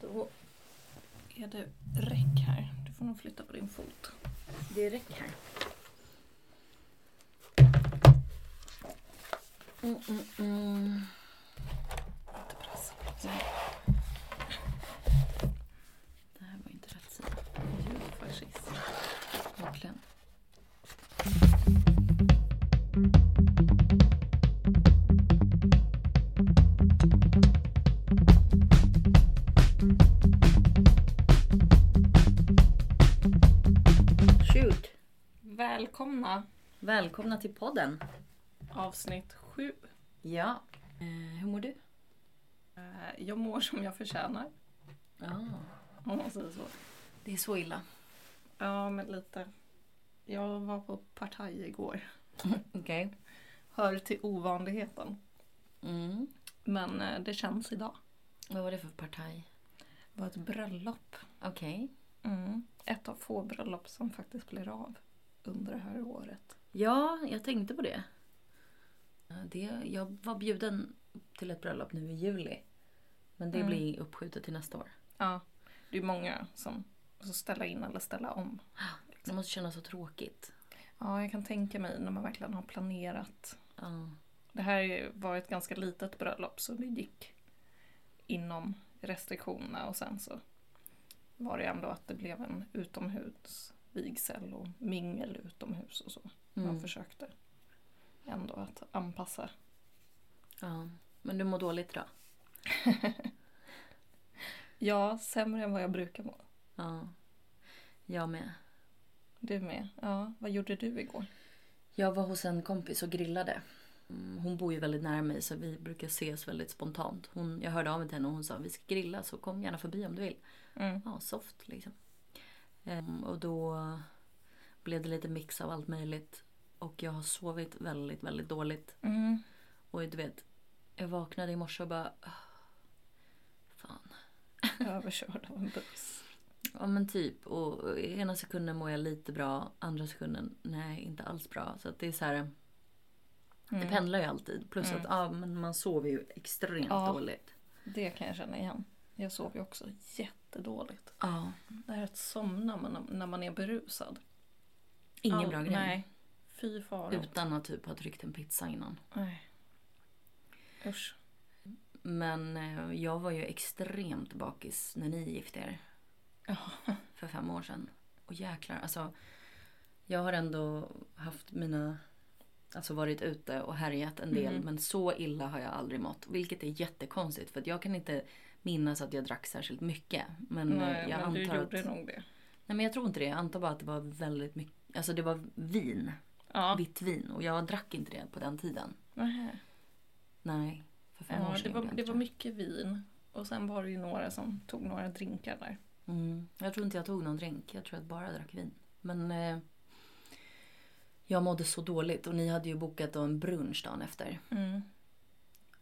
Då är det räck här. Du får nog flytta på din fot. Det är räck här. Mm, mm, mm. Inte pressa. Välkomna Välkomna till podden. avsnitt sju. Ja. Eh, hur mår du? Eh, Jag mår som jag förtjänar. Ja. Om man säger så. Det är så illa. Ja, men lite. Jag var på partaj igår. Okej. Hör till ovanligheten. Mm. Men eh, det känns idag. Vad var det för partaj? Det var ett bröllop. Okej. Mm. Ett av få bröllop som faktiskt blir av under det här året. Ja, jag tänkte på det. Det. Jag var bjuden till ett bröllop nu i juli. Men det Mm. blir uppskjutet till nästa år. Ja, det är många som som ställa in eller ställa om. Det måste kännas så tråkigt. Ja, jag kan tänka mig när man verkligen har planerat. Ja. Det här var ett ganska litet bröllop så det gick inom restriktionerna och sen så var det ändå att det blev en utomhusvigsel och mingel utomhus och så. Man Mm. försökte ändå att anpassa. ja. Men du mår dåligt idag? Ja, sämre än vad jag brukar må. Ja. Jag med. Du med? Ja, vad gjorde du igår? Jag var hos en kompis och grillade. Mm, Hon bor ju väldigt nära mig så vi brukar ses väldigt spontant. Hon, jag hörde av mig till henne och hon sa vi ska grilla så kom gärna förbi om du vill. Mm. Ja, soft liksom. Ehm, och då blev det lite mix av allt möjligt. Och jag har sovit väldigt, väldigt dåligt. Mm. Och du vet, jag vaknade i morse och bara... "Ah, Fan. Överkörd av en buss. Ja men typ. Och ena sekunden mår jag lite bra. Andra sekunden, nej inte alls bra. Så att det är så här... Det Mm. pendlar ju alltid. Plus Mm. att ja, men man sover ju extremt Ja. dåligt. Det kan jag känna igen. Jag sov ju också jättedåligt. Ja. Det här att somna man- när man är berusad. Ingen All- bra grej. Nej. Fy fara. Utan att typ ha tryckt en pizza innan. Nej. Usch. Men eh, jag var ju extremt bakis när ni gifte er. Ja. För fem år sedan. Och jäklar, alltså. Jag har ändå haft mina... Alltså varit ute och härjat en del. Mhm. Men så illa har jag aldrig mått. Vilket är jättekonstigt. För att jag kan inte minnas att jag drack särskilt mycket. Men eh, Nej, jag men du antar gjorde att... nog det. Nej men jag tror inte det. Jag antar bara att det var väldigt mycket. Alltså det var vin. Ja. Vitt vin. Och jag drack inte det på den tiden. Nähä. Nej. För fem år Ja, sedan det var, gjorde det var mycket vin. Och sen var det ju några som tog några drinkar där. Mm. Jag tror inte jag tog någon drink. Jag tror att jag bara drack vin. Men eh, jag mådde så dåligt och ni hade ju bokat en brunch dagen efter. Mm.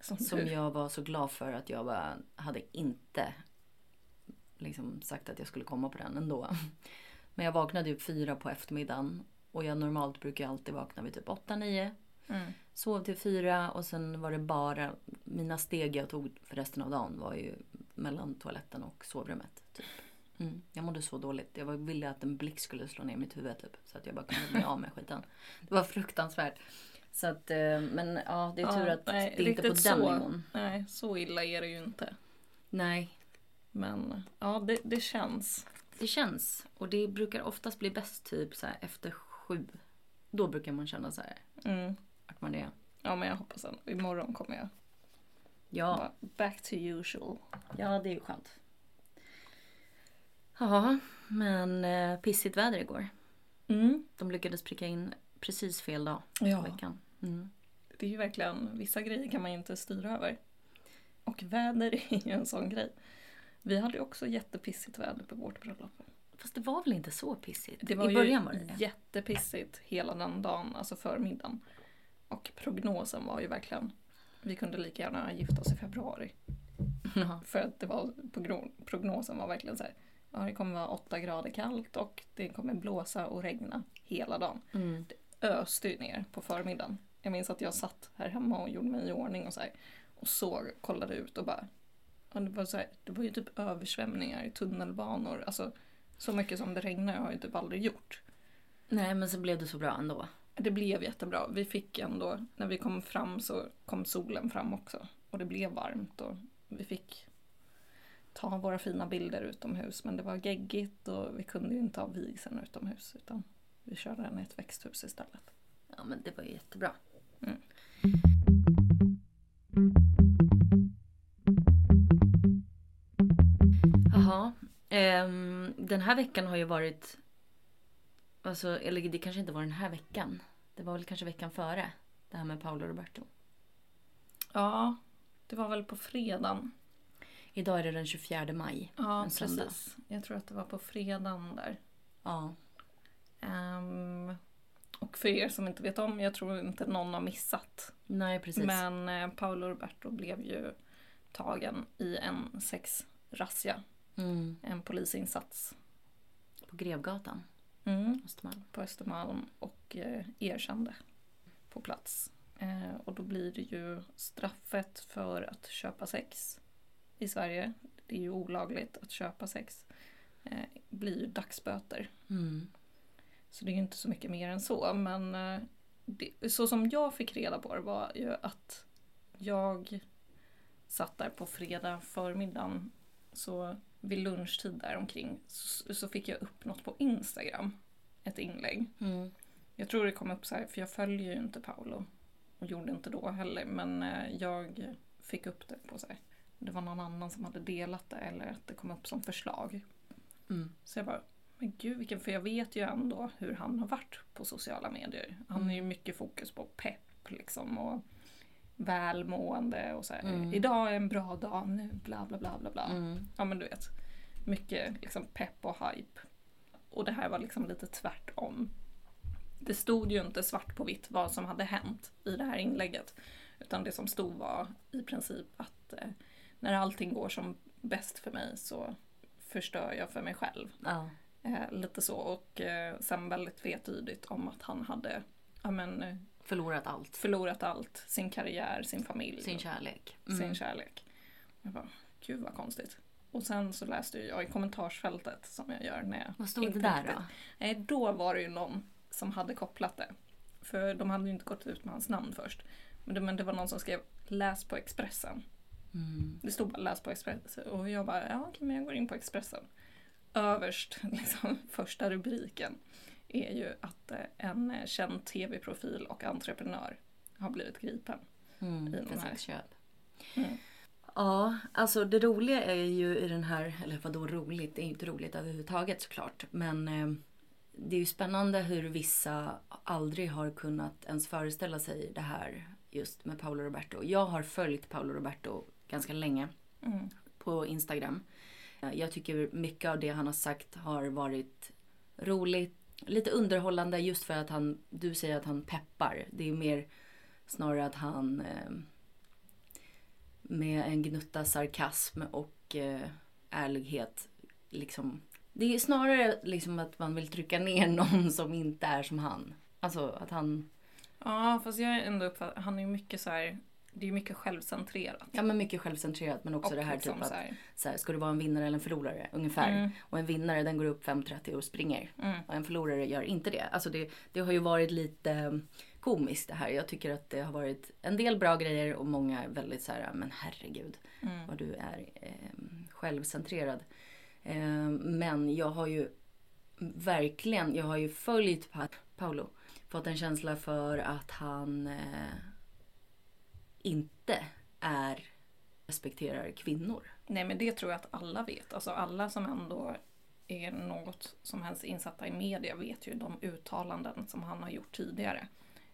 Som, Som jag var så glad för att jag bara hade inte liksom sagt att jag skulle komma på den ändå. Men jag vaknade ju fyra på eftermiddagen och jag normalt brukar alltid vakna vid typ åtta, nio. Mm. Sov till fyra och sen var det bara mina steg jag tog för resten av dagen var ju mellan toaletten och sovrummet. Typ. Mm. Jag mådde så dåligt. Jag var- ville att en blick skulle slå ner mitt huvud typ. Så att jag bara kunde bli av med skiten. Det var fruktansvärt. Så att, eh, men ja, det är tur Ja, att nej, det är inte på den så. nivån. Nej, så illa är det ju inte. Nej, Men ja, det, det känns. det känns. Och det brukar oftast bli bäst typ så här efter sju. Då brukar man känna så här Mm. att man är... Ja, men jag hoppas att imorgon kommer jag Ja, back to usual. ja det är ju skönt. Ja, men eh, pissigt väder igår. Mm. De lyckades pricka in precis fel dag Ja. veckan. Mm. Det är ju verkligen, vissa grejer kan man ju inte styra över. Och väder är ju en sån grej. Vi hade ju också jättepissigt väder på vårt bröllop. Fast det var väl inte så pissigt? Det var I början var det ju det. jättepissigt hela den dagen, alltså förmiddagen. Och prognosen var ju verkligen, vi kunde lika gärna gifta oss i februari. Ja. För att det var, progno- prognosen var verkligen så här, ja det kommer vara åtta grader kallt och det kommer blåsa och regna hela dagen. Mm. öste ju ner på förmiddagen. Jag minns att jag satt här hemma och gjorde mig i ordning och så här, och såg, kollade ut och bara Ja, det, var så här, det var ju typ översvämningar i tunnelbanor. Alltså, så mycket som det regnar har jag typ aldrig gjort. Nej, men så blev det så bra ändå. Det blev jättebra. Vi fick ändå, när vi kom fram så kom solen fram också. Och det blev varmt och vi fick ta våra fina bilder utomhus. Men det var geggigt och vi kunde ju inte ha vigseln utomhus utan vi körde den i ett växthus istället. Ja, men det var ju jättebra. Mm. Jaha. Ehm, den här veckan har ju varit... Alltså, eller det kanske inte var den här veckan. Det var väl kanske veckan före. Det här med Paolo Roberto. Ja, det var väl på fredagen. Idag är det den 24 maj. Ja, precis. Jag tror att det var på fredagen där. Ja. Ehm, och för er som inte vet om, jag tror inte någon har missat. Nej, precis. Men eh, Paolo Roberto blev ju tagen i en sexrazzia. Mm. En polisinsats På Grevgatan, mm. Östermalm. på Östermalm och eh, erkände på plats. Eh, och då blir det ju straffet för att köpa sex i Sverige. Det är ju olagligt att köpa sex. Eh, blir ju dagsböter. Mm. Så det är ju inte så mycket mer än så. Men eh, det, så som jag fick reda på det var ju att jag satt där på fredag förmiddagen. Så vid lunchtid där omkring så, så fick jag upp något på Instagram. Ett inlägg. Mm. Jag tror det kom upp så här, för jag följer ju inte Paolo. Och gjorde inte då heller. Men eh, jag fick upp det på så här. Det var någon annan som hade delat det eller att det kom upp som förslag. Mm. Så jag bara, men gud vilken, för jag vet ju ändå hur han har varit på sociala medier. Han är ju mycket fokus på pepp liksom och välmående och så här. Mm. Idag är en bra dag nu, bla bla bla bla bla. Mm. Ja men du vet. Mycket liksom pepp och hype. Och det här var liksom lite tvärtom. Det stod ju inte svart på vitt vad som hade hänt i det här inlägget. Utan det som stod var i princip att eh, när allting går som bäst för mig så förstör jag för mig själv. Ja. Eh, lite så och eh, sen väldigt vetydigt om att han hade ja, men, eh, Förlorat allt. förlorat allt. Sin karriär, sin familj. Sin kärlek. sin Mm. kärlek. Jag bara, gud vad konstigt. Och sen så läste jag i kommentarsfältet som jag gör när jag Vad stod det där riktigt- då? Nej, då var det ju någon som hade kopplat det. För de hade ju inte gått ut med hans namn först. Men det, men det var någon som skrev läs på Expressen. Mm. Det stod bara läs på Expressen. Och jag bara, ja okej men jag går in på Expressen. Överst, liksom första rubriken, är ju att eh, en eh, känd tv-profil och entreprenör har blivit gripen. Mm. I här. sexköp. Mm. Ja, alltså det roliga är ju i den här, eller vadå roligt, det är ju inte roligt överhuvudtaget såklart. Men eh, det är ju spännande hur vissa aldrig har kunnat ens föreställa sig det här just med Paolo Roberto. Jag har följt Paolo Roberto ganska länge Mm. på Instagram. Eh, jag tycker mycket av det han har sagt har varit roligt, lite underhållande just för att han, du säger att han peppar. Det är mer snarare att han eh, med en gnutta sarkasm och eh, ärlighet liksom. Det är snarare liksom att man vill trycka ner någon som inte är som han. Alltså att han, Ja, fast jag är ändå uppfattad, han är ju mycket så här, det är mycket självcentrerat. ja men mycket självcentrerat men också Och det här liksom typ att så här, så här, ska du vara en vinnare eller en förlorare ungefär. Mm. Och en vinnare den går upp 5.30 och springer. mm, Och en förlorare gör inte det. Alltså det, det har ju varit lite eh, komiskt det här. Jag tycker att det har varit en del bra grejer och många är väldigt så här, men herregud mm, vad du är eh, självcentrerad. Eh, men jag har ju verkligen, jag har ju följt pa- Paolo. Fått en känsla för att han eh, inte är respekterar kvinnor. Nej men det tror jag att alla vet. Alltså alla som ändå är något som helst insatta i media vet ju de uttalanden som han har gjort tidigare.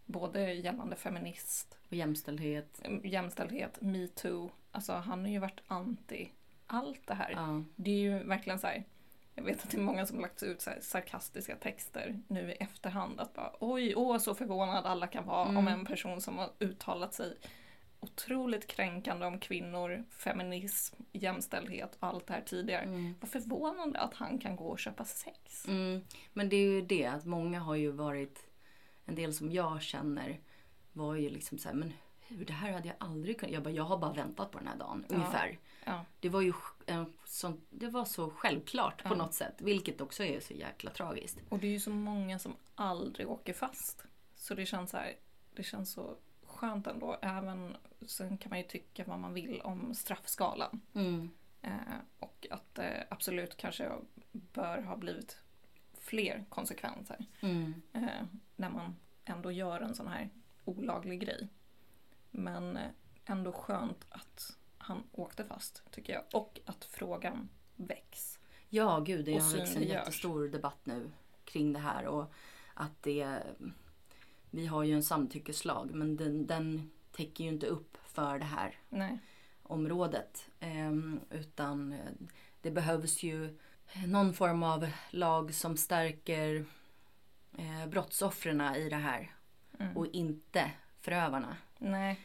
Både gällande feminist, Och jämställdhet. jämställdhet, metoo. Alltså han har ju varit anti allt det här. Ja. Det är ju verkligen så här. Jag vet att det är många som lagt ut så sarkastiska texter nu i efterhand. Att bara oj, åh så förvånad alla kan vara om Mm. en person som har uttalat sig otroligt kränkande om kvinnor, feminism, jämställdhet och allt det här tidigare. Mm. Vad förvånande att han kan gå och köpa sex. Mm, men det är ju det att många har ju varit, en del som jag känner var ju liksom så här, men hur, det här hade jag aldrig kunnat. Jag bara, jag har bara väntat på den här dagen. Ja. Ungefär. Ja. Det var ju en sån, det var så självklart på Ja. något sätt. Vilket också är så jäkla tragiskt. Och det är ju så många som aldrig åker fast. Så det känns så här, det känns så skönt ändå. Även, sen kan man ju tycka vad man vill om straffskalan. Mm. Eh, och att det absolut kanske bör ha blivit fler konsekvenser. Mm. Eh, när man ändå gör en sån här olaglig grej. Men eh, ändå skönt att han åkte fast tycker jag. Och att frågan väcks. Ja, gud, det är en liksom jättestor debatt nu kring det här. Och att det... Vi har ju en samtyckeslag, men den, den täcker ju inte upp för det här Nej. området. Ehm, utan eh, det behövs ju någon form av lag som stärker eh, brottsoffren i det här. Mm. Och inte förövarna. Nej.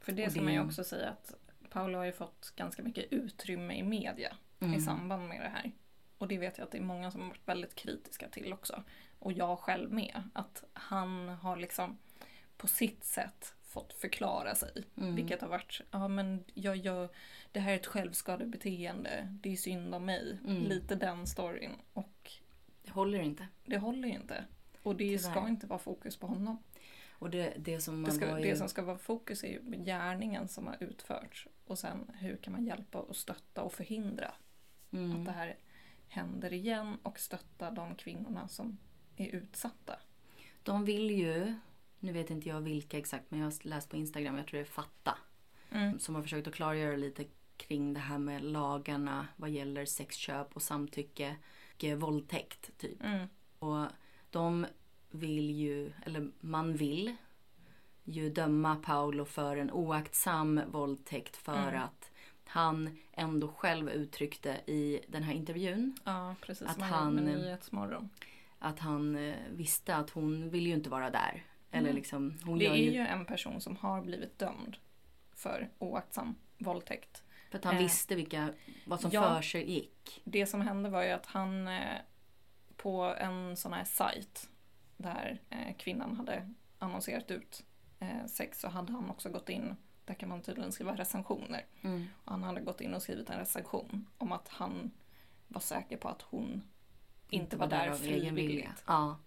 För det Och ska det- man ju också säga att Paolo har ju fått ganska mycket utrymme i media i Mm. samband med det här. Och det vet jag att det är många som har varit väldigt kritiska till också. Och jag själv med. Att han har liksom på sitt sätt fått förklara sig. Mm. Vilket har varit, ja men jag gör, det här är ett självskadebeteende, det är synd om mig. Mm. Lite den storyn. Och Det håller inte. det håller inte. Och det ska Tyvärr. inte vara fokus på honom. Och det, det som Det, ska, det ju... som ska vara fokus är ju gärningen som har utförts. Och sen hur kan man hjälpa och stötta och förhindra att mm. det här händer igen och stötta de kvinnorna som är utsatta. De vill ju, nu vet inte jag vilka exakt, men jag har läst på Instagram, jag tror det är Fatta, Mm. som har försökt att klargöra lite kring det här med lagarna vad gäller sexköp och samtycke och eh, våldtäkt typ. Mm. Och de vill ju, eller man vill ju döma Paolo för en oaktsam våldtäkt för Mm. att han ändå själv uttryckte i den här intervjun Ja, precis. Att han han- med Nyhetsmorgon. Att han eh, visste att hon vill ju inte vara där. Eller Mm. liksom, hon Det gör är ju, ju en person som har blivit dömd för oaktsam våldtäkt. För att han eh, visste vilka, vad som ja. för sig gick. Det som hände var ju att han eh, på en sån här sajt där eh, kvinnan hade annonserat ut sex så hade han också gått in, där kan man tydligen skriva recensioner. Mm. Han hade gått in och skrivit en recension om att han var säker på att hon inte var där av frivilligt. Ja.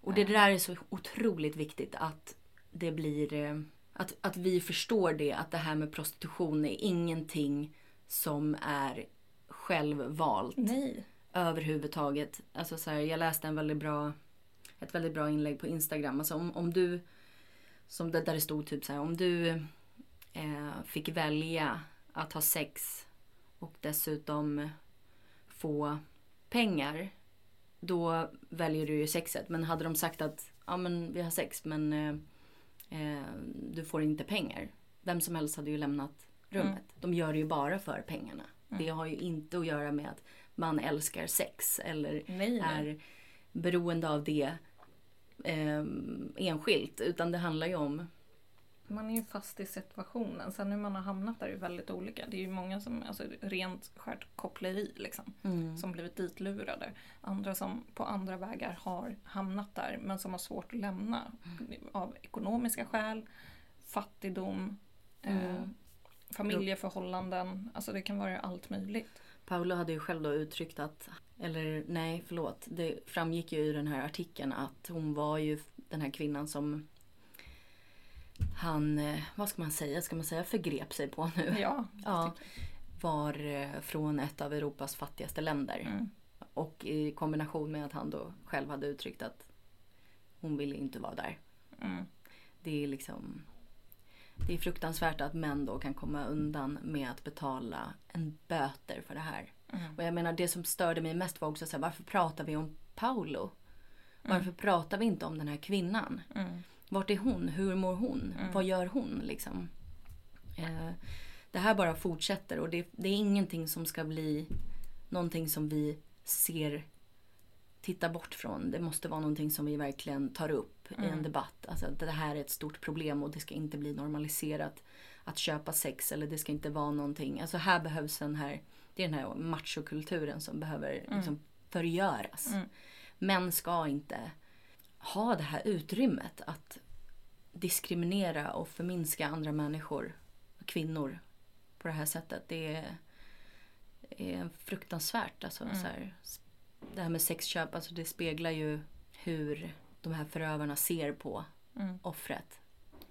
Och det där är så otroligt viktigt att det blir eh, att, att vi förstår det att det här med prostitution är ingenting som är självvalt Nej. överhuvudtaget. Alltså så här, jag läste en väldigt bra, ett väldigt bra inlägg på Instagram. Alltså om, om du, som det, där det stod typ så här, om du eh, fick välja att ha sex och dessutom få pengar. Då väljer du ju sexet. Men hade de sagt att ja men vi har sex men eh, eh, du får inte pengar. Vem som helst hade ju lämnat rummet. Mm. De gör det ju bara för pengarna. Mm. Det har ju inte att göra med att man älskar sex eller Nej, nej. är beroende av det eh, enskilt. Utan det handlar ju om Man är ju fast i situationen. Sen hur man har hamnat där är ju väldigt olika. Det är ju många som, alltså rent skärt koppleri liksom. Som blivit ditlurade. Andra som på andra vägar har hamnat där men som har svårt att lämna. Av ekonomiska skäl, fattigdom, eh, Mm. familjeförhållanden. Alltså det kan vara allt möjligt. Paolo hade ju själv då uttryckt att, eller nej förlåt, det framgick ju i den här artikeln att hon var ju den här kvinnan som han, eh, vad ska man säga, ska man säga förgrep sig på nu? Ja, Ja, var eh, från ett av Europas fattigaste länder. Mm. Och i kombination med att han då själv hade uttryckt att hon ville inte vara där. Mm. Det är liksom det är fruktansvärt att män då kan komma undan med att betala en böter för det här. Mm. Och jag menar det som störde mig mest var också så här, varför pratar vi om Paolo? Varför Mm. pratar vi inte om den här kvinnan? Mm. Vart är hon? Hur mår hon? Mm. Vad gör hon liksom? Eh, det här bara fortsätter och det, det är ingenting som ska bli någonting som vi ser titta bort från. Det måste vara någonting som vi verkligen tar upp i en Mm. debatt. Alltså det här är ett stort problem och det ska inte bli normaliserat att köpa sex eller det ska inte vara någonting. Alltså här behövs den här, det är den här machokulturen som behöver Mm. liksom förgöras. Mm. Män ska inte ha det här utrymmet att diskriminera och förminska andra människor, kvinnor, på det här sättet. Det är, är fruktansvärt. Alltså, Mm. så här, det här med sexköp, alltså, det speglar ju hur de här förövarna ser på Mm. offret.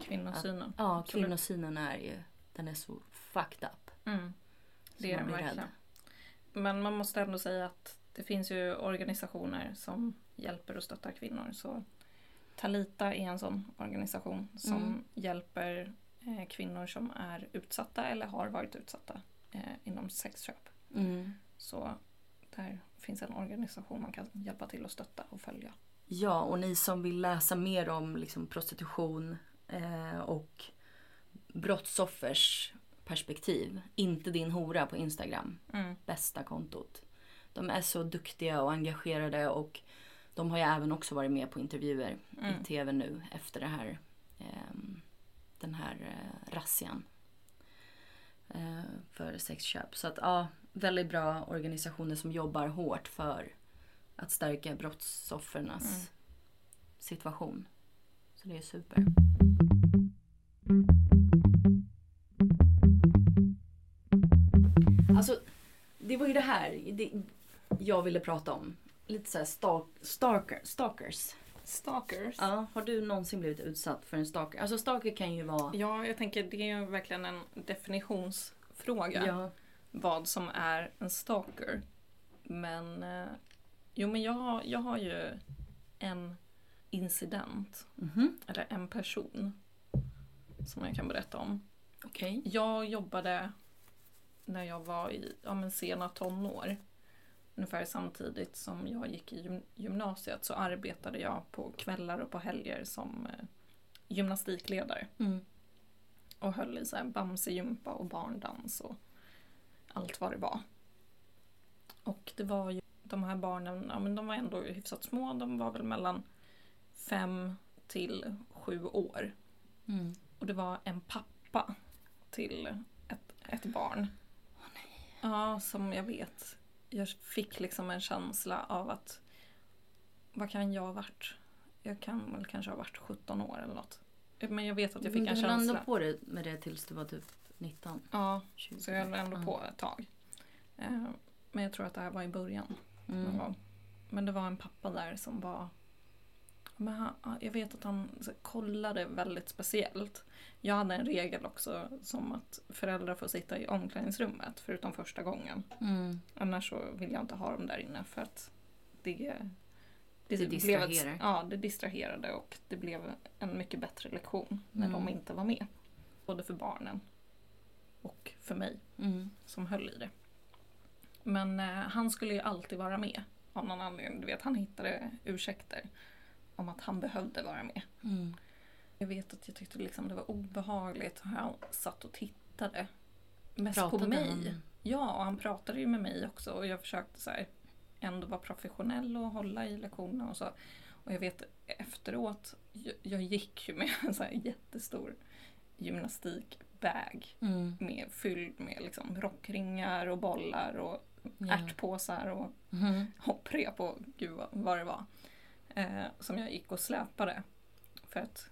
Kvinnosynen. Ja, Absolut. kvinnosynen är ju, den är så fucked up. Mm. Det är den verkligen. Men man måste ändå säga att det finns ju organisationer som hjälper och stöttar kvinnor. Så Talita är en sån organisation som Mm. hjälper eh, kvinnor som är utsatta eller har varit utsatta eh, inom sexköp. Mm. Så där finns en organisation man kan hjälpa till att stötta och följa. Ja, och ni som vill läsa mer om liksom, prostitution eh, och brottsoffers perspektiv. Inte din hora på Instagram. Mm. Bästa kontot. De är så duktiga och engagerade och de har ju även också varit med på intervjuer Mm. i tv nu efter det här, ehm, den här eh, razzian eh, för sexköp. Så att ja, väldigt bra organisationer som jobbar hårt för att stärka brottsoffrens Mm. situation. Så det är super. Alltså, det var ju det här det, jag ville prata om. Lite såhär stalk, stalker, stalkers. Stalkers. Ja, har du någonsin blivit utsatt för en stalker? Alltså stalker kan ju vara... Ja, jag tänker det är ju verkligen en definitionsfråga. Ja. vad som är en stalker. Men eh, jo, men jag, jag har ju en incident, Mhm. eller en person som jag kan berätta om. Okej. Jag jobbade när jag var i ja, men sena tonår. Ungefär samtidigt som jag gick i gym- gymnasiet så arbetade jag på kvällar och på helger som eh, gymnastikledare. Mm. Och höll i så här bamsegympa och barndans och allt vad det var. Och det var ju de här barnen, ja men de var ändå hyfsat små. De var väl mellan fem till sju år. Mm. Och det var en pappa till ett, ett barn. Ja, som jag vet. Jag fick liksom en känsla av att vad kan jag ha varit? Jag kan väl kanske ha varit 17 år eller något. Men jag vet att jag fick en du höll ändå känsla. på det med det tills du var typ 19? Ja, 20. så jag höll ändå på ett tag. Eh, Men jag tror att det här var i början. Mm. Men det var en pappa där som var... Men han, jag vet att han kollade väldigt speciellt. Jag hade en regel också som att föräldrar får sitta i omklädningsrummet förutom första gången. Mm. Annars så vill jag inte ha dem där inne för att det... Det blev ett- distraherar. ja, det distraherade och det blev en mycket bättre lektion när Mm. de inte var med. Både för barnen och för mig Mm. som höll i det. Men eh, han skulle ju alltid vara med av någon anledning. Du vet, han hittade ursäkter om att han behövde vara med. Mm. Jag vet att jag tyckte liksom det var obehagligt hur han satt och tittade. Mest Pratade på mig. han? Ja, och han pratade ju med mig också och jag försökte så här, ändå vara professionell och hålla i lektionerna och så. Och jag vet efteråt, jag, jag gick ju med en så här jättestor gymnastikbag Mm. med, fylld med liksom rockringar och bollar och Ja. ärtpåsar och Mhm. hopprep och gud vad, vad det var. Eh, som jag gick och släpade för att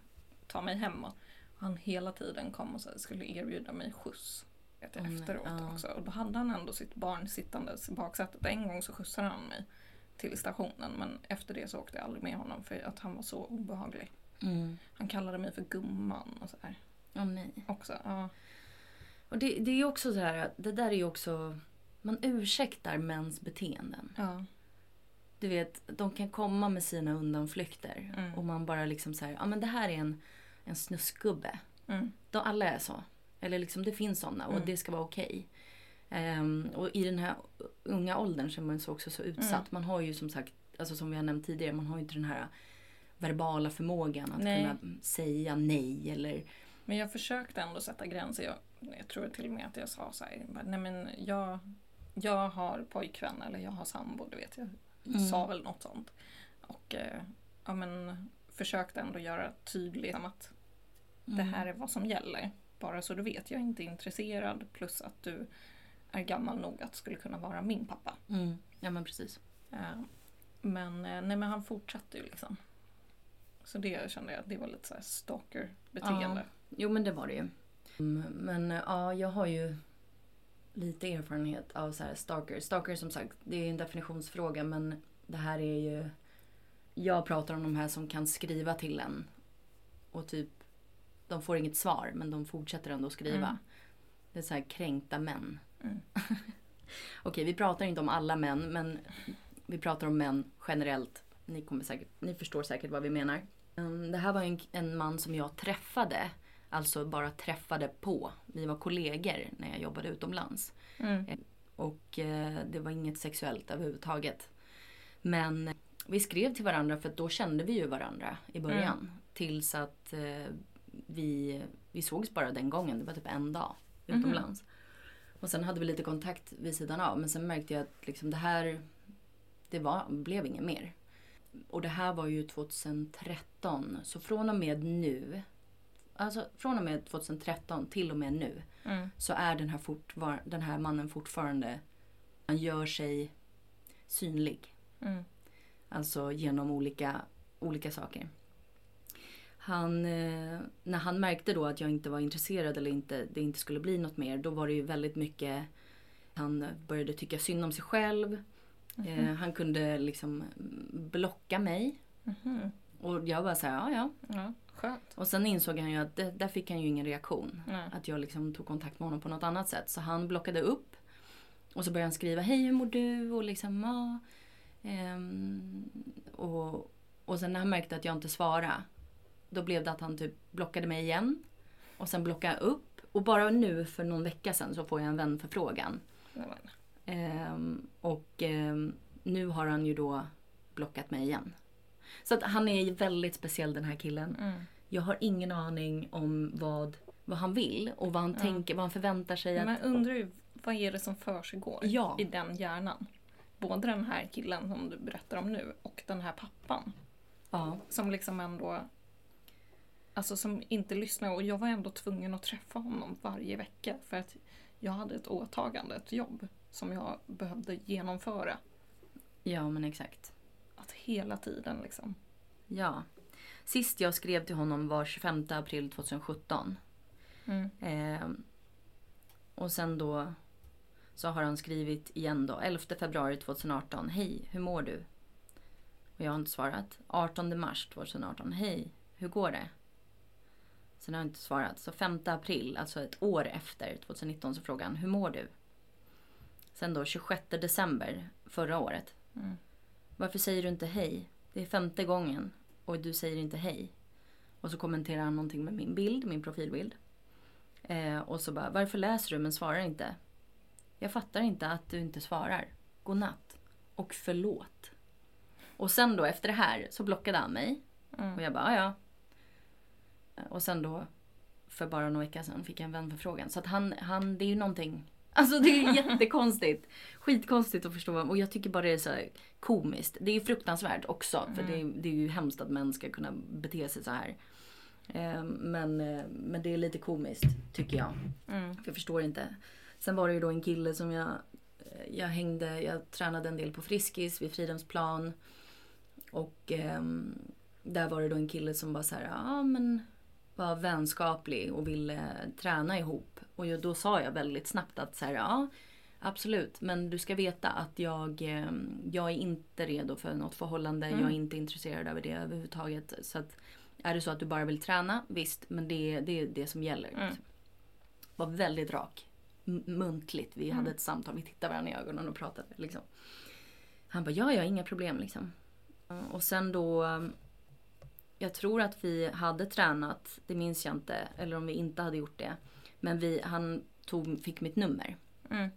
ta mig hemåt. Han hela tiden kom och så skulle erbjuda mig skjuts. Vet jag, nej, efteråt ja. också. Och då hade han ändå sitt barn sittandes i baksätet. En gång så skjutsade han mig till stationen men efter det så åkte jag aldrig med honom för att han var så obehaglig. Mm. Han kallade mig för gumman och så här Åh nej. också. Ja. Och det, det är ju också så här, det där är ju också, man ursäktar mäns beteenden. Ja. Du vet, de kan komma med sina undanflykter Mm. och man bara liksom så här, ja men det här är en, en snuskgubbe. Mm. De, alla är så. Eller liksom det finns sådana och Mm. det ska vara okej. Ehm, och i den här unga åldern så är man så också så utsatt. Mm. Man har ju som sagt, alltså som vi har nämnt tidigare, man har ju inte den här verbala förmågan att Nej. kunna säga nej eller Men jag försökte ändå sätta gränser. Jag, jag tror till och med att jag sa så här, nej men jag, jag har pojkvän eller jag har sambo, du vet. Jag Mm. sa väl något sånt. Och eh, ja, men, försökte ändå göra tydligt att det Mm. här är vad som gäller. Bara så du vet, jag är inte intresserad. Plus att du är gammal nog att skulle kunna vara min pappa. Mm. Ja men precis. Eh, men, eh, nej, men han fortsatte ju liksom. Så det kände jag det var lite så stalker-beteende. Jo men det var det ju. Mm, Men ja, jag har ju lite erfarenhet av så här stalker. Stalker som sagt, det är en definitionsfråga men det här är ju... Jag pratar om de här som kan skriva till en och typ de får inget svar men de fortsätter ändå att skriva. Mm. Det är så här kränkta män. Mm. Okej, vi pratar inte om alla män men vi pratar om män generellt. Ni, kommer säkert, ni förstår säkert vad vi menar. Mm, Det här var en, en man som jag träffade. Alltså bara träffade på. Vi var kollegor när jag jobbade utomlands. Mm. Och eh, det var inget sexuellt överhuvudtaget. Men eh, vi skrev till varandra för då kände vi ju varandra i början. Tills att eh, vi, vi sågs bara den gången. Det var typ en dag utomlands. Och sen hade vi lite kontakt vid sidan av. Men sen märkte jag att liksom det här det var, blev inget mer. Och det här var ju 2013. Så från och med nu. Alltså från och med 2013 till och med nu Mm. så är den här, fortvar- den här mannen fortfarande, han gör sig synlig. Mm. Alltså genom olika, olika saker. Han, eh, när han märkte då att jag inte var intresserad eller inte, det inte skulle bli något mer, då var det ju väldigt mycket, han började tycka synd om sig själv. Eh, han kunde liksom blocka mig. Mhm. Och jag bara såhär, ja ja. Ja, skönt. Och sen insåg han ju att det, där fick han ju ingen reaktion. Nej. Att jag liksom tog kontakt med honom på något annat sätt. Så han blockade upp. Och så började han skriva Hej hur mår du? Och liksom ja. Ehm, och, och sen när han märkte att jag inte svarade. Då blev det att han typ blockade mig igen. Och sen blockade jag upp. Och bara nu för någon vecka sedan så får jag en vänförfrågan. Ehm, och ehm, nu har han ju då blockat mig igen. Så att han är väldigt speciell den här killen. Mm. Jag har ingen aning om vad, vad han vill och vad han Ja. tänker, vad han förväntar sig. Men Att, undrar ju, vad är det som försiggår Ja. i den hjärnan? Både den här killen som du berättar om nu och den här pappan. ja, Som liksom ändå... Alltså som inte lyssnar. Och jag var ändå tvungen att träffa honom varje vecka. För att jag hade ett åtagande, ett jobb. Som jag behövde genomföra. ja, men exakt. Att hela tiden liksom. Ja. Sist jag skrev till honom var 25 april 2017. Mm. Ehm, och sen då så har han skrivit igen då, 11 februari 2018. Hej, hur mår du? Och jag har inte svarat. 18 mars 2018. Hej, hur går det? Sen har jag inte svarat. Så 5 april, alltså ett år efter 2019, så frågar han hur mår du? Sen då 26 december förra året. Mm. Varför säger du inte hej? Det är femte gången och du säger inte hej. Och så kommenterar han någonting med min bild, min profilbild. Eh, och så bara, varför läser du men svarar inte? Jag fattar inte att du inte svarar. God natt. Och förlåt. Och sen då efter det här så blockade han mig. Mm. Och jag bara, "Ja, ja. Och sen då, för bara några veckor sedan, fick jag en vänförfrågan. Så att han, han, det är ju någonting. Alltså det är jättekonstigt. Skitkonstigt att förstå. Och jag tycker bara det är så här komiskt. Det är fruktansvärt också. För det, är- det är ju hemskt att män ska kunna bete sig så här. Eh, Men, eh, men det är lite komiskt, tycker jag. Mm. För jag förstår inte. Sen var det ju då en kille som jag, eh, jag hängde, jag tränade en del på Friskis vid Fridhemsplan. Och ehm, där var det då en kille som var så här, ja men var vänskaplig och ville träna ihop. Och jag, då sa jag väldigt snabbt att så här, ja absolut men du ska veta att jag, ehm, jag är inte redo för något förhållande. Mm. Jag är inte intresserad av det överhuvudtaget. Så att är det så att du bara vill träna, visst men det, det är det som gäller. Mm. Var väldigt rak. Muntligt. Vi Mm. hade ett samtal, vi tittade varandra i ögonen och pratade. Liksom. Han bara, ja, ja, inga problem liksom. Och sen då, um, jag tror att vi hade tränat, det minns jag inte, eller om vi inte hade gjort det. Men vi, han tog, fick mitt nummer. Mm.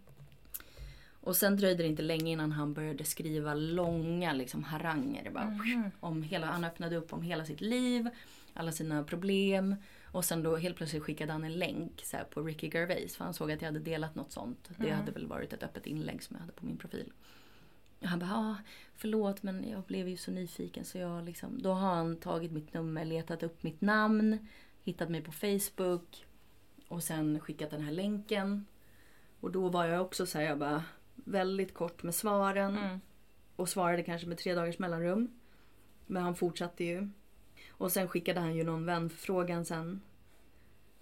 Och sen dröjde det inte länge innan han började skriva långa liksom, haranger. Det Bara, Mhm. om hela, han öppnade upp om hela sitt liv, alla sina problem. Och sen då helt plötsligt skickade han en länk så här, på Ricky Gervais. För han såg att jag hade delat något sånt. Det Mm. hade väl varit ett öppet inlägg som jag hade på min profil. Han bara, ah, förlåt men jag blev ju så nyfiken så jag liksom. Då har han tagit mitt nummer, letat upp mitt namn, hittat mig på Facebook. Och sen skickat den här länken. Och då var jag också så här, jag bara väldigt kort med svaren Mm. och svarade kanske med tre dagars mellanrum. Men han fortsatte ju. Och sen skickade han ju någon vänförfrågan sen.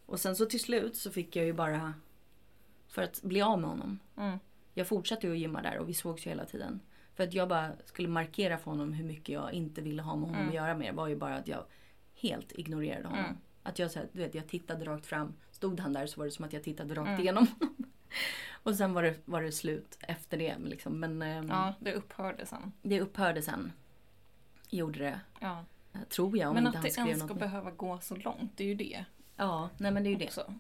Och sen så till slut så fick jag ju bara, för att bli av med honom. Mm. Jag fortsatte ju att gymma där och vi sågs ju hela tiden. För att jag bara skulle markera för honom hur mycket jag inte ville ha med honom Mm. att göra mer. var ju bara att jag helt ignorerade honom. Mm. Att jag, så här, du vet, jag tittade rakt fram. Stod han där så var det som att jag tittade rakt Mm. igenom honom. och sen var det, var det slut efter det. Liksom. Men ehm, Ja, det upphörde sen. det upphörde sen. Gjorde det. Ja. Tror jag om Men inte att han det ens ska något. behöva gå så långt, det är ju det. Ja, nej men det är ju det. Också.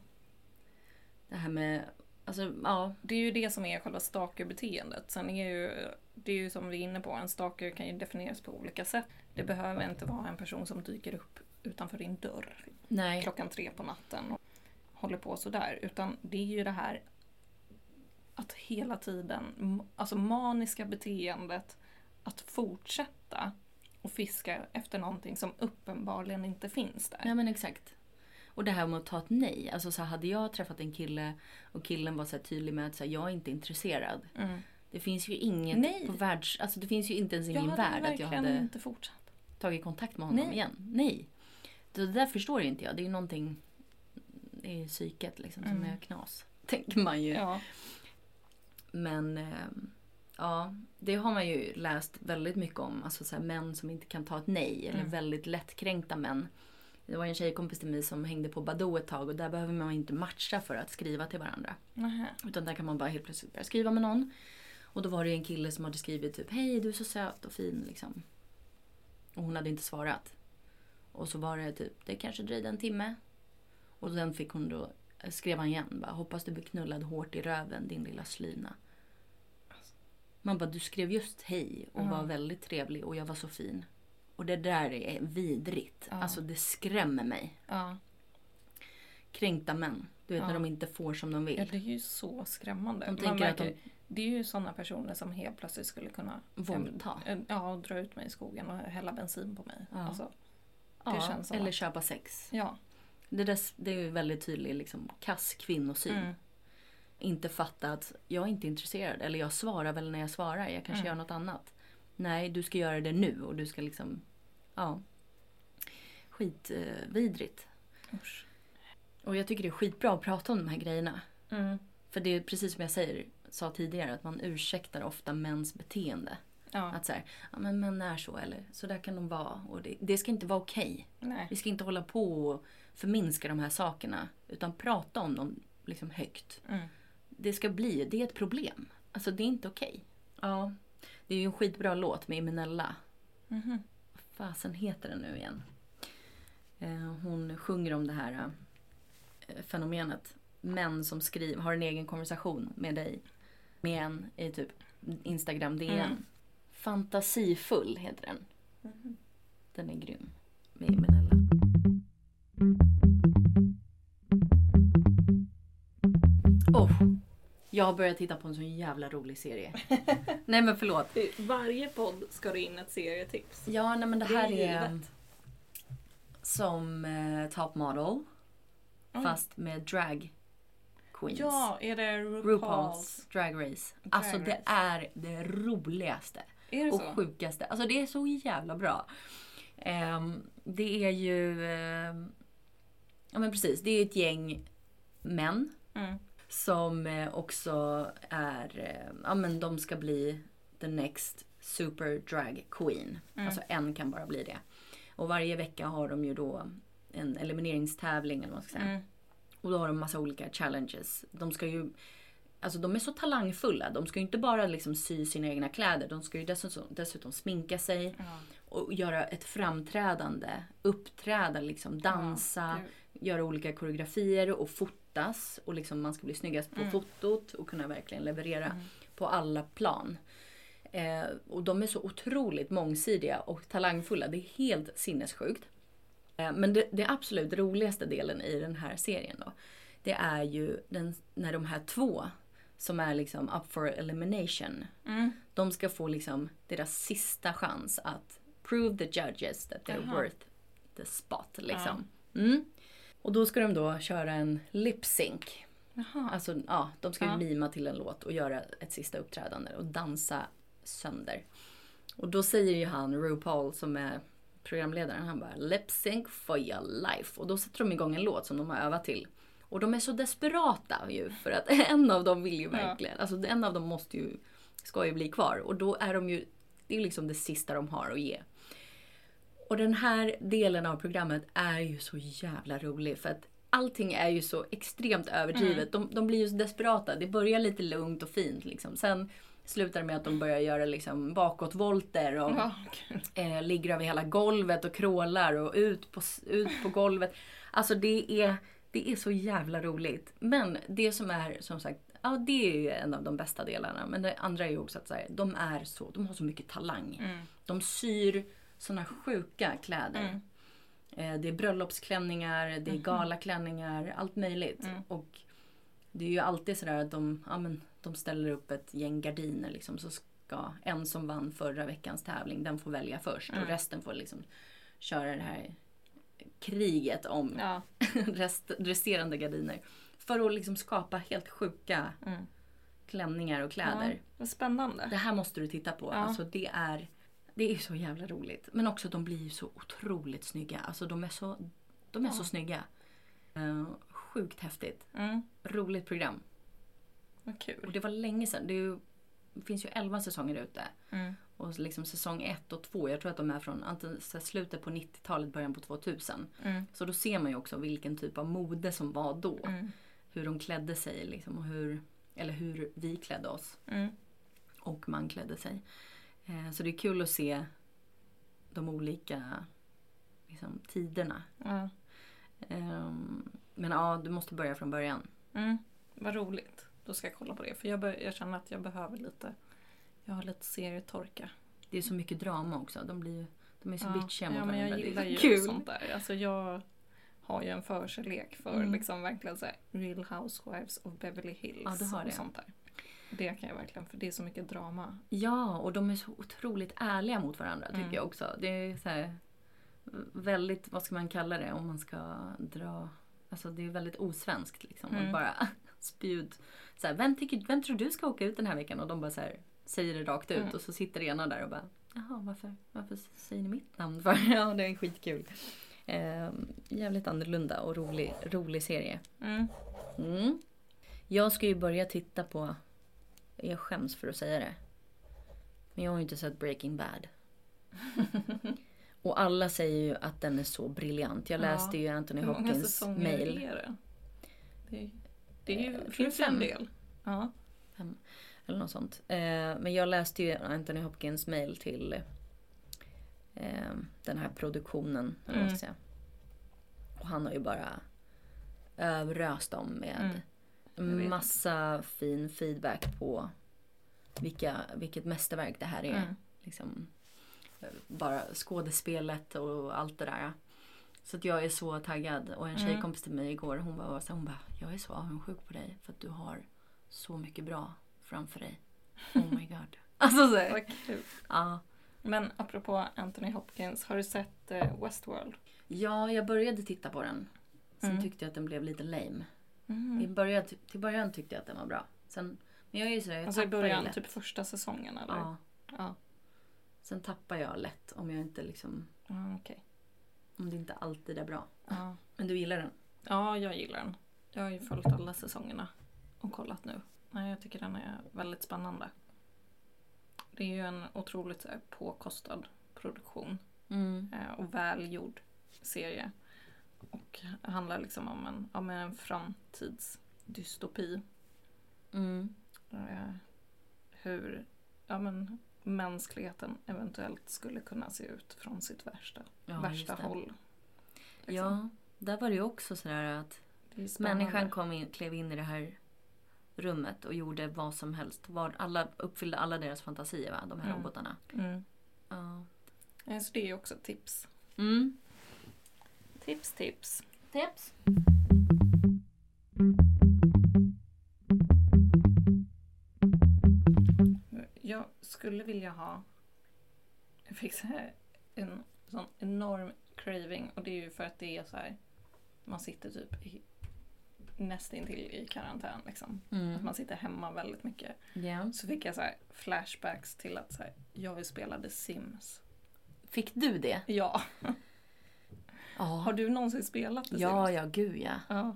Det här med, alltså ja. Det är ju det som är själva stalkerbeteendet. Sen är ju, det är ju som vi är inne på, en stalker kan ju definieras på olika sätt. Det behöver inte vara en person som dyker upp utanför din dörr Nej. klockan tre på natten och håller på sådär. Utan det är ju det här att hela tiden, alltså maniska beteendet att fortsätta och fiska efter någonting som uppenbarligen inte finns där. Ja men exakt. Och det här med att ta ett nej. Alltså så här, hade jag träffat en kille och killen var så tydlig med att så här, jag är inte intresserad. Mm. Det finns ju inget Nej. på världs... Alltså det finns ju inte ens i Jag min värld att jag hade inte fortsatt. tagit kontakt med honom Nej. igen. Nej. Det där förstår inte jag. Det är ju någonting i psyket liksom som Mm. är knas. Tänker man ju. Ja. Men ehm, ja, det har man ju läst väldigt mycket om. Alltså så här, män som inte kan ta ett nej. Eller Mm. väldigt lättkränkta män. Det var en tjejkompis till mig som hängde på Badoo ett tag och där behöver man inte matcha för att skriva till varandra. Nähä. Utan där kan man bara helt plötsligt börja skriva med någon. Och då var det en kille som hade skrivit typ Hej du är så söt och fin liksom. Och hon hade inte svarat. Och så var det typ, det kanske dröjde en timme. Och sen fick hon då, skrev han igen bara Hoppas du blir knullad hårt i röven din lilla slyna. Man bara, du skrev just hej och Ja. var väldigt trevlig och jag var så fin. Och det där är vidrigt. Ja. Alltså det skrämmer mig. Ja. Kränkta män. Du vet Ja. när de inte får som de vill. ja, det är ju så skrämmande. De tänker att de- märker- Det är ju sådana personer som helt plötsligt skulle kunna Våldta. Ja, och dra ut mig i skogen och hälla bensin på mig. Ja. Alltså, Ja, eller att- köpa sex. ja. Det, där, det är ju väldigt tydlig liksom, kass kvinnosyn. Mm. Inte fatta att jag är inte intresserad. Eller jag svarar väl när jag svarar. Jag kanske Mm. gör något annat. Nej, du ska göra det nu och du ska liksom... Ja. Skitvidrigt. Eh. Usch. och jag tycker det är skitbra att prata om de här grejerna. Mm. För det är precis som jag säger, sa tidigare, att man ursäktar ofta mäns beteende. Ja. Att så här, ja men män är så eller så där kan de vara. Och det, det ska inte vara okej. Nej. Vi ska inte hålla på och förminska de här sakerna. Utan prata om dem liksom högt. Mm. Det ska bli, det är ett problem. Alltså det är inte okej. Ja. Det är ju en skitbra låt med Eminella. Mhm. Vad fasen heter den nu igen? Eh, hon sjunger om det här eh, fenomenet. Män som skriver, har en egen konversation med dig. Med en i typ Instagram DN. Mm. Fantasifull heter den. Mhm. Den är grym. Med Eminella. Oh, jag har börjat titta på en sån jävla rolig serie. nej men förlåt. I varje podd ska det in ett serietips. Ja nej men det Det är här är givet. som eh, Top Model. Oj. Fast med drag queens. Ja, är det RuPaul's? RuPaul's Drag Race. Drag alltså det Race. är det roligaste. Är det och så? sjukaste. Alltså det är så jävla bra. Ehm, det är ju... ehm, ja men precis, det är ett gäng män Mm. Som eh, också är... eh, ja men de ska bli the next super drag queen. Mm. Alltså en kan bara bli det. Och varje vecka har de ju då en elimineringstävling eller vad man ska säga. Mm. Och då har de massa olika challenges. De ska ju... Alltså de är så talangfulla. De ska ju inte bara liksom sy sina egna kläder. De ska ju dessutom, dessutom sminka sig Ja. och göra ett framträdande. Uppträda, liksom dansa, Gud. göra olika koreografier och fotas. Och liksom man ska bli snyggast på Mm. fotot och kunna verkligen leverera Mm. på alla plan. Eh, och de är så otroligt mångsidiga och talangfulla. Det är helt sinnessjukt. Eh, men det, det absolut roligaste delen i den här serien då. Det är ju den, när de här två som är liksom up for elimination. Mm. De ska få liksom deras sista chans att prove the judges that they're Jaha. worth the spot. Liksom. Mm. Och då ska de då köra en lip sync. Jaha. Alltså, ja, de ska Ja. mima till en låt och göra ett sista uppträdande och dansa sönder. Och då säger ju han, RuPaul, som är programledaren han bara lip sync for your life. Och då sätter de igång en låt som de har övat till. Och de är så desperata ju för att en av dem vill ju verkligen, alltså en av dem måste ju, ska ju bli kvar. Och då är de ju, det är liksom det sista de har att ge. Och den här delen av programmet är ju så jävla rolig för att allting är ju så extremt överdrivet. De, de blir ju så desperata. Det börjar lite lugnt och fint liksom. Sen slutar det med att de börjar göra liksom bakåtvolter och Ja, eh, ligger över hela golvet och krålar och ut på, ut på golvet. Alltså det är, det är så jävla roligt. Men det som är som sagt, ja det är ju en av de bästa delarna. Men det andra är ju också att så här, de är så, de har så mycket talang. Mm. De syr såna sjuka kläder. Mm. Eh, det är bröllopsklänningar, det är galaklänningar, allt möjligt. Mm. Och det är ju alltid sådär att de, ja, men, de ställer upp ett gäng gardiner liksom. Så ska en som vann förra veckans tävling, den får välja först. Mm. Och resten får liksom köra det här kriget om Ja. rest, resterande gardiner. För att liksom skapa helt sjuka Mm. klänningar och kläder. Ja, spännande. Det här måste du titta på. Ja. Alltså det är, det är så jävla roligt. Men också de blir så otroligt snygga. Alltså de är så, de är så Ja. snygga. Eh, sjukt häftigt. Mm. Roligt program. Vad Och kul. det var länge sedan. Det, ju, det finns ju 11 säsonger ute. Mm. Och liksom säsong 1 och 2, jag tror att de är från antingen så slutet på 90-talet, början på 2000. Mm. Så då ser man ju också vilken typ av mode som var då. Mm. Hur de klädde sig liksom och hur, eller hur vi klädde oss. Mm. och man klädde sig. Eh, Så det är kul att se de olika liksom, tiderna. Ja. Ehm, Men ja, du måste börja från början. Mm. Vad roligt. Då ska jag kolla på det. För jag, jag känner att jag behöver lite. Jag har lite serietorka. Det är så mycket drama också. De, blir, de är så bitchiga mot ja, men varandra. jag gillar ju kul. sånt där. Alltså jag har ju en förkärlek för Mm. liksom verkligen så Real Housewives of Beverly Hills Ja, och sånt där. Det kan jag verkligen, för det är så mycket drama. Ja, och de är så otroligt ärliga mot varandra tycker Mm. jag också. Det är så här, väldigt, vad ska man kalla det om man ska dra... Alltså det är väldigt osvenskt liksom. Mm. Och bara spjud. Så här, vem, tycker, vem tror du ska åka ut den här veckan? Och de bara så här, säger det rakt ut. Mm. Och så sitter ena där och bara, jaha varför, varför säger ni mitt namn för? ja, det är skitkul. Eh, jävligt annorlunda och rolig, rolig serie. Mm. Mm. Jag ska ju börja titta på, jag skäms för att säga det. Men jag har ju inte sett Breaking Bad. Och alla säger ju att den är så briljant. Jag Ja. läste ju Anthony Hopkins mail. är det? Det är, det är ju, Eh, finns en fem. del. Ja. Eller något sånt. Eh, men jag läste ju Anthony Hopkins mail till eh, den här produktionen. Säga. Och han har ju bara överöst dem med Mm. Massa fin feedback på vilka, vilket mästerverk det här är. Mm. Liksom, bara skådespelet och allt det där. Så att jag är så taggad. Och en tjejkompis till mig igår hon så här, hon bara, jag är så avundsjuk på dig för att du har så mycket bra framför dig. Oh my god. alltså så Vad kul. ja. Men apropå Anthony Hopkins, har du sett eh, Westworld? ja, jag började titta på den. Sen Mm. tyckte jag att den blev lite lame. I Mm. början, till början tyckte jag att den var bra. Sen, men jag är ju sådär, jag Alltså i början, lätt. typ första säsongen eller? Ja. Ja. Sen tappar jag lätt om jag inte liksom, Ja, okej. om det inte alltid är bra. Ja. Men du gillar den? ja, jag gillar den. Jag har ju följt alla säsongerna och kollat nu. Nej, jag tycker den är väldigt spännande. Det är ju en otroligt påkostad produktion Mm. eh, och välgjord serie. Och handlar liksom om en, om en framtidsdystopi. Mm. Eh, hur ja, men, mänskligheten eventuellt skulle kunna se ut från sitt värsta, Ja, värsta håll. Liksom. Ja, där var det ju också sådär att människan kom in, klev in i det här rummet och gjorde vad som helst. Var, alla, uppfyllde alla deras fantasier, va? de här Mm. robotarna. Mm. Ja. Eh, Så det är ju också ett tips. Mm. Tips, tips. Tips. Jag skulle vilja ha... Jag fick så här en sån enorm craving och det är ju för att det är så här... Man sitter typ i, nästintill i karantän liksom. Att Mm. man sitter hemma väldigt mycket. Ja. Så fick jag så flashbacks till att så här, jag The Sims. Fick du det? Ja. Ja. Har du någonsin spelat The Ja, ja, gud ja. ja.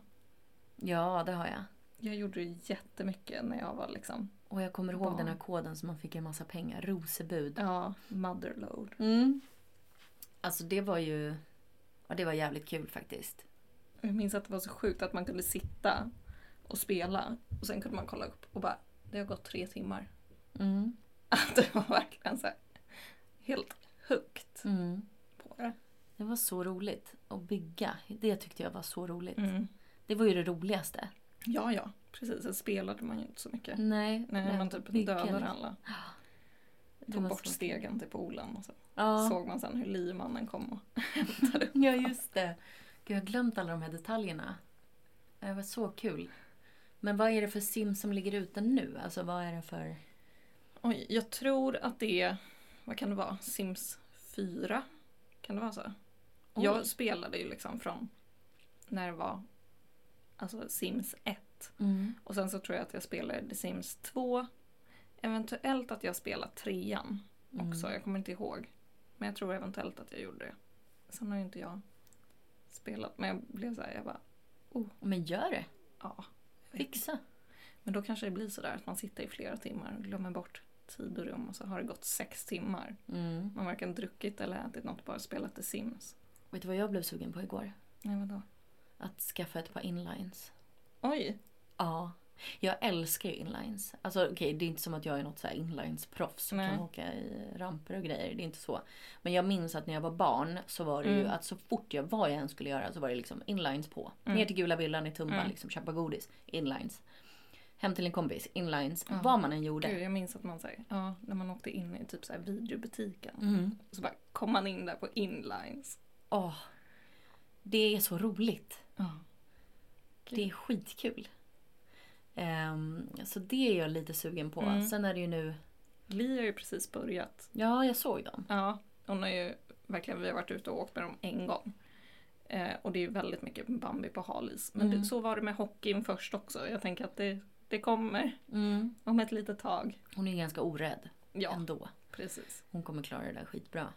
Ja, det har jag. Jag gjorde det jättemycket när jag var liksom, Och jag kommer ihåg Barn. den här koden som man fick en massa pengar. Rosebud. ja, motherload. Mm. Alltså det var ju... Ja, det var jävligt kul faktiskt. Jag minns att det var så sjukt att man kunde sitta och spela och sen kunde man kolla upp och bara, det har gått tre timmar. Mm. Att det var verkligen så här, helt högt Mm. Det. Var så roligt att bygga. Det tyckte jag var så roligt. Mm. Det var ju det roligaste. Ja, ja, precis. Sen spelade man ju inte så mycket. Nej, Nej, man typ bygga dödade alla. Tog bort så stegen till poolen och så Ja. såg man sen hur livmannen kom och hämtade upp. ja, just det. Gud, jag har glömt alla de här detaljerna. Det var så kul. Men vad är det för sim som ligger ute nu? Alltså vad är det för... Oj, jag tror att det är, vad kan det vara, Sims 4? Kan det vara så? Oj. Jag spelade ju liksom från när det var alltså Sims 1. Mm. Och sen så tror jag att jag spelade The Sims 2. Eventuellt att jag spelade trean också, Mm. jag kommer inte ihåg. Men jag tror eventuellt att jag gjorde det. Sen har ju inte jag spelat, men jag blev så här, jag bara, Men gör det. ja. Fixa. Men då kanske det blir så där att man sitter i flera timmar och glömmer bort tid och rum och så har det gått sex timmar. Mm. Man har varken druckit eller ätit något, bara spelat The Sims. Vet du vad jag blev sugen på igår? Nej, vadå? Att skaffa ett par inlines. Oj! Ja. Jag älskar ju inlines. Alltså okej, det är inte som att jag är något så här inlines-proffs som kan åka i ramper och grejer. Det är inte så. Men jag minns att när jag var barn så var det ju Mm. att så fort jag, vad jag än skulle göra så var det liksom inlines på. Mm. Ner till Gula Villan i Tumba, Mm. liksom köpa godis. Inlines. Hem till en kompis, inlines. Ja. Vad man än gjorde. Gud, jag minns att man säger, ja, när man åkte in i typ så här videobutiken. Mm. Så bara kom man in där på inlines. Åh. Det är så roligt. Ja. Det är skitkul. Ehm, så det är jag lite sugen på. Mm. Sen är det ju nu... Li har ju precis börjat. Ja, jag såg dem. Ja, hon har ju verkligen, vi har varit ute och åkt med dem en gång. Eh, och det är ju väldigt mycket Bambi på halis. Men Mm. det, så var det med hockeyn först också. Jag tänker att det, det kommer Mm. om ett litet tag. Hon är ganska orädd Ja, ändå. precis. Hon kommer klara det där skitbra.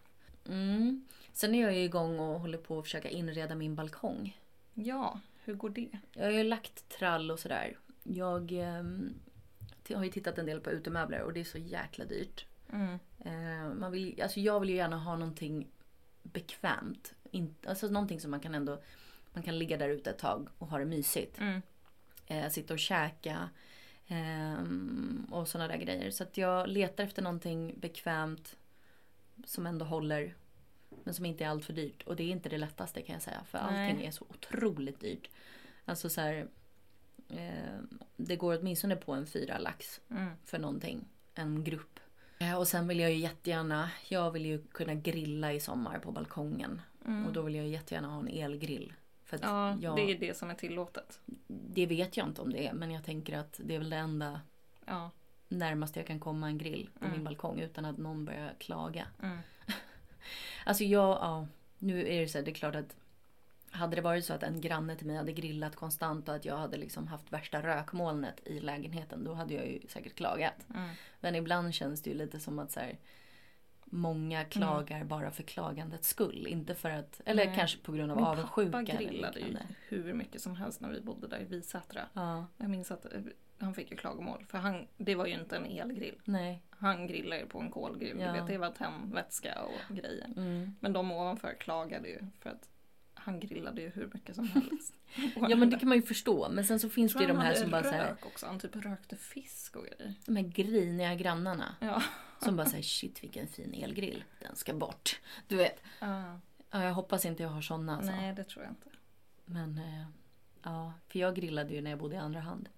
Mm. Sen är jag ju igång och håller på att försöka inreda min balkong. Ja, hur går det? Jag har ju lagt trall och sådär. Jag t- har ju tittat en del på utemöbler och det är så jäkla dyrt. Mm. Eh, man vill, alltså jag vill ju gärna ha någonting bekvämt. In, alltså någonting som man kan ändå man kan ligga där ute ett tag och ha det mysigt. Mm. Eh, sitta och käka ehm, och sådana där grejer. Så att jag letar efter någonting bekvämt som ändå håller men som inte är allt för dyrt. Och det är inte det lättaste kan jag säga för Nej. allting är så otroligt dyrt. Alltså så här, eh, det går åtminstone på en fyra lax Mm. för någonting. En grupp. Eh, Och sen vill jag ju jättegärna, jag vill ju kunna grilla i sommar på balkongen. Mm. Och då vill jag jättegärna ha en elgrill. För Ja, jag, det är det som är tillåtet. det vet jag inte om det är men jag tänker att det är väl det enda Ja. Närmast jag kan komma en grill på Mm. min balkong utan att någon börjar klaga. Mm. Alltså jag, ja, nu är det så här, det är klart att hade det varit så att en granne till mig hade grillat konstant och att jag hade liksom haft värsta rökmolnet i lägenheten då hade jag ju säkert klagat. Mm. Men ibland känns det ju lite som att så här, många klagar bara för klagandets skull. Inte för att, eller Nej. kanske på grund av Min avundsjuka. pappa eller grillade ju hur mycket som helst när vi bodde där i Visättra. Ja, Jag minns att eh, han fick ju klagomål för han, det var ju inte en elgrill. nej. Han grillade ju på en kolgrill. Ja. Du vet, det var tändvätska och grejer. Mm. Men de ovanför klagade ju för att han grillade ju hur mycket som helst. Ja men det kan man ju förstå. Men sen så finns det ju de här som bara rök också. Han typ rökte fisk och grejer. de här griniga grannarna. Ja. Som bara säger shit vilken fin elgrill. Den ska bort. Du vet. Ah, Ja, jag hoppas inte jag har såna alltså. Nej, det tror jag inte. Men eh, ja, för jag grillade ju när jag bodde i andra hand.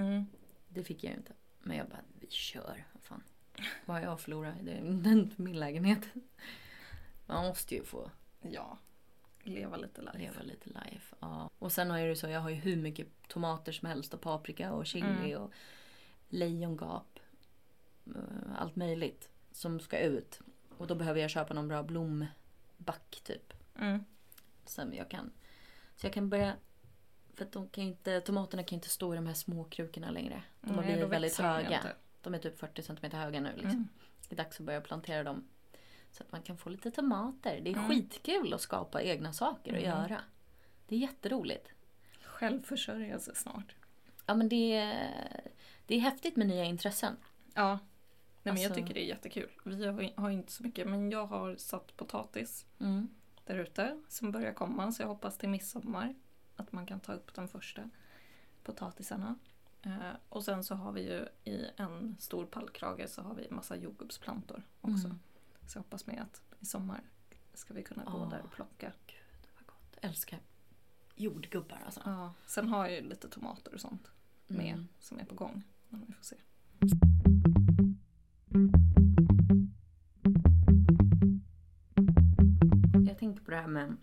Mm. Det fick jag ju inte. Men jag bara, vi kör. Fan. Vad har jag att förlora? Det är den- min lägenhet. Man måste ju få Ja, leva lite life. leva lite life. Ja. Och sen har jag ju så, jag har ju hur mycket tomater som helst och paprika och chili Mm. och lejongap. eh, Allt möjligt som ska ut. Och då behöver jag köpa någon bra blomback typ. Mm. Som jag kan. Så jag kan börja. För de kan inte, tomaterna kan inte stå i de här små krukorna längre. De har blivit väldigt höga. De är typ 40 cm höga nu. Liksom. Mm. Det är dags att börja plantera dem. Så att man kan få lite tomater. Det är Mm. skitkul att skapa egna saker och Mm. göra. Det är jätteroligt. Självförsörja sig snart. Ja men det är, det är häftigt med nya intressen. Ja. Nej, men jag Alltså- tycker det är jättekul. Vi har, har inte så mycket, men jag har satt potatis Mm. där ute som börjar komma. Så jag hoppas till midsommar att man kan ta upp de första potatisarna. Eh, och sen så har vi ju i en stor pallkrage så har vi massa jordgubbsplantor också. Mm. Så jag hoppas med att i sommar ska vi kunna gå Åh. där och plocka. Gud vad gott. Älskar jordgubbar alltså. Ja. Sen har jag ju lite tomater och sånt med Mm. som är på gång. Men vi får se. Jag tänker på det här med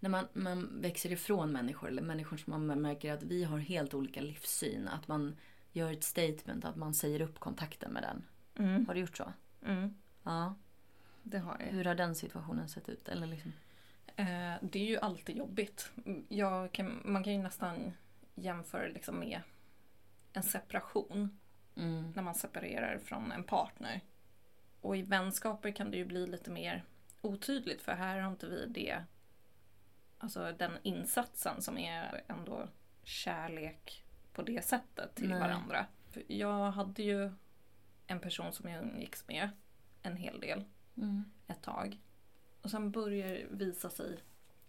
när man, man växer ifrån människor eller människor som man märker att vi har helt olika livssyn. Att man gör ett statement, att man säger upp kontakten med den. Mm. Har du gjort så? Mm. Ja. Det har jag. Hur har den situationen sett ut? Eller liksom? Eh, det är ju alltid jobbigt. Kan, man kan ju nästan jämföra liksom med en separation. Mm. När man separerar från en partner. Och i vänskaper kan det ju bli lite mer otydligt för här har inte vi det. Alltså den insatsen som är ändå kärlek på det sättet till Nej. varandra. För jag hade ju en person som jag umgicks med en hel del Mm. ett tag. Och sen börjar visa sig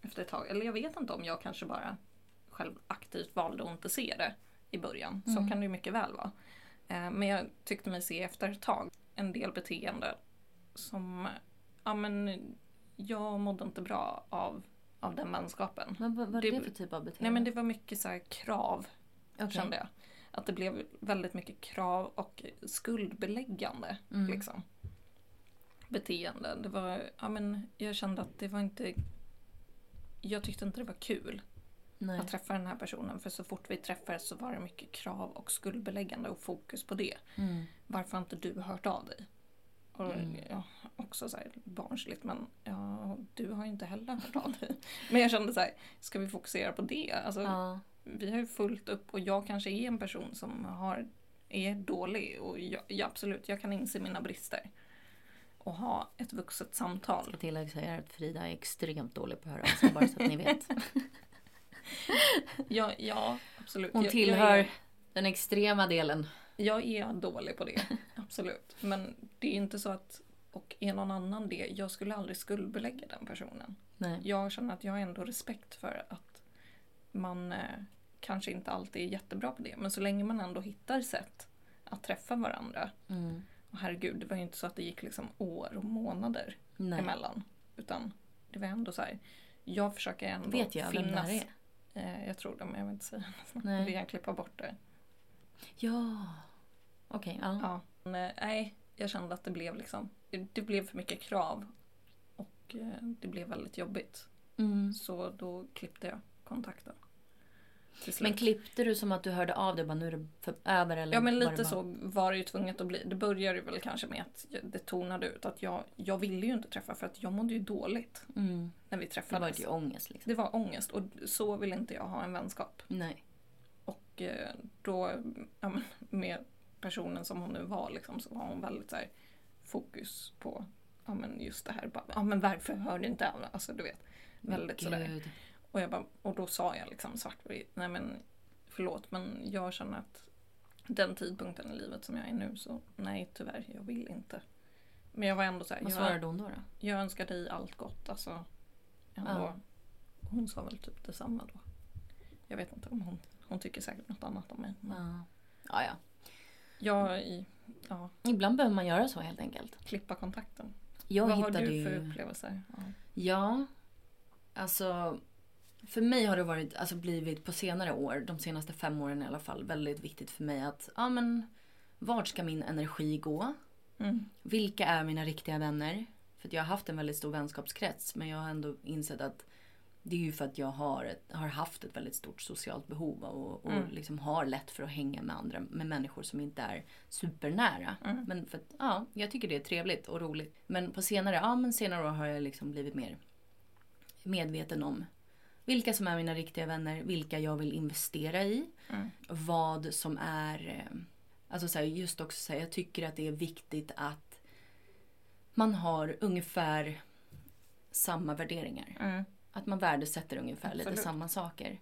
efter ett tag, eller jag vet inte om jag kanske bara själv aktivt valde att inte se det i början. Så Mm. kan det ju mycket väl vara. Eh, Men jag tyckte mig se efter ett tag en del beteende som, ja men jag mådde inte bra av, av den vänskapen. Men vad är Det- det för typ av beteende? Nej men det var mycket så här krav Okej. kände jag. Att det blev väldigt mycket krav och skuldbeläggande. Mm. Liksom. Beteende. Det var, ja, men jag kände att det var inte... Jag tyckte inte det var kul Nej. att träffa den här personen. För så fort vi träffades så var det mycket krav och skuldbeläggande och fokus på det. Mm. Varför har inte du hört av dig? Och, Mm. ja, också så här barnsligt men ja, du har ju inte heller hört av dig. Men jag kände så här, ska vi fokusera på det? Alltså, Ja. vi har ju fullt upp och jag kanske är en person som har, är dålig och jag, ja, absolut, jag kan inse mina brister. Och ha ett vuxet samtal. Ska tillägga att Frida är extremt dålig på att höra av sig, bara så att ni vet. Ja, ja absolut. Hon jag, tillhör Jag är, den extrema delen. jag är dålig på det, absolut. Men det är inte så att, och är någon annan det, jag skulle aldrig skuldbelägga den personen. Nej. Jag känner att jag har ändå respekt för att man eh, kanske inte alltid är jättebra på det. Men så länge man ändå hittar sätt att träffa varandra Mm. Och herregud, det var ju inte så att det gick liksom år och månader Nej. emellan. Utan det var ändå så här. Jag försöker ändå Vet jag vem det finnas. här är? Eh, jag tror det, men jag vill inte säga det. Nej. Vi kan klippa bort det. Ja. Okej, ja. Ja. Men, eh, nej, jag kände att det blev liksom. Det blev för mycket krav. Och eh, det blev väldigt jobbigt. Mm. Så då klippte jag kontakten. Men klippte du som att du hörde av dig bara nu är det för, över eller? Ja men det lite bara- så var det ju tvunget att bli. Det började väl kanske med att det tonade ut att jag, jag ville ju inte träffa för att jag mådde ju dåligt Mm. när vi Det träffades. var ju ångest liksom. Det var ångest och så vill inte jag ha en vänskap. Nej. Och eh, då ja, men, med personen som hon nu var liksom, så var hon väldigt så här, fokus på ja, men just det här. Bara, ja, men varför hör du inte alla? Alltså du vet. Väldigt sådär. Gud. Och, jag bara, och då sa jag liksom svart på vitt, nej men förlåt men jag känner att den tidpunkten i livet som jag är nu så nej tyvärr, jag vill inte. Men jag var ändå så här, Vad svarade hon då? då? jag önskar dig allt gott. Alltså, ändå. Ja. Hon sa väl typ detsamma då. Jag vet inte om hon, hon tycker säkert något annat om mig. Men Ja. ja, ja. Jag ja, Ibland behöver man göra så helt enkelt. klippa kontakten. Jag Vad har hittade du ju... för upplevelser? Ja. Ja, alltså för mig har det varit, alltså blivit på senare år, de senaste fem åren i alla fall, väldigt viktigt för mig att, ja men, vart ska min energi gå? Mm. Vilka är mina riktiga vänner? För jag har haft en väldigt stor vänskapskrets, men jag har ändå insett att det är ju för att jag har, ett, har haft ett väldigt stort socialt behov och, och Mm. liksom har lätt för att hänga med andra, med människor som inte är supernära. Mm. Men för att, ja, jag tycker det är trevligt och roligt. Men på senare, ja, men senare år har jag liksom blivit mer medveten om vilka som är mina riktiga vänner, vilka jag vill investera i. Mm. Vad som är... eh, Alltså så här, just också så här, jag tycker att det är viktigt att man har ungefär samma värderingar. Att man värdesätter ungefär lite Absolut. samma saker.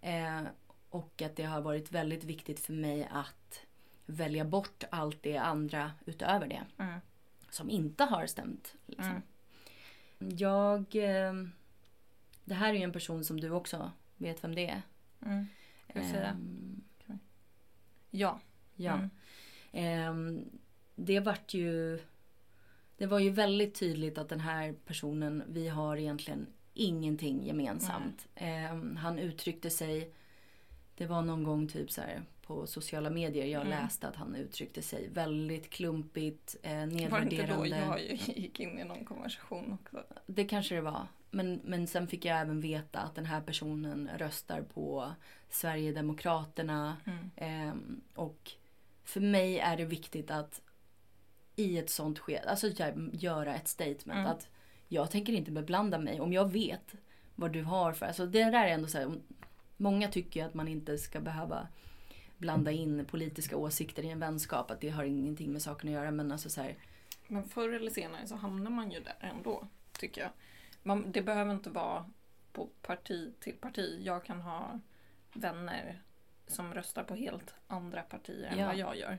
Eh, och att det har varit väldigt viktigt för mig att välja bort allt det andra utöver det. Mm. Som inte har stämt. Liksom. Mm. Jag... Eh, det här är ju en person som du också vet vem det är. Mm. Ska vi säga? Ehm, Ja. ja. Mm. Ehm, det vart ju... Det var ju väldigt tydligt att den här personen, vi har egentligen ingenting gemensamt. Ehm, han uttryckte sig, det var någon gång typ så här på sociala medier jag Mm. läste att han uttryckte sig väldigt klumpigt, eh, Var det nedvärderande. inte då jag gick in i någon konversation också? Det kanske det var. Men, men sen fick jag även veta att den här personen röstar på Sverigedemokraterna. Mm. Ehm, och för mig är det viktigt att i ett sånt skede, alltså så här, göra ett statement Mm. att jag tänker inte beblanda mig om jag vet vad du har för, alltså det där är ändå så här, många tycker att man inte ska behöva blanda in politiska åsikter i en vänskap, att det har ingenting med saken att göra men alltså så här, Men förr eller senare så hamnar man ju där ändå, tycker jag. Man, det behöver inte vara på parti till parti. Jag kan ha vänner som röstar på helt andra partier än Ja. vad jag gör.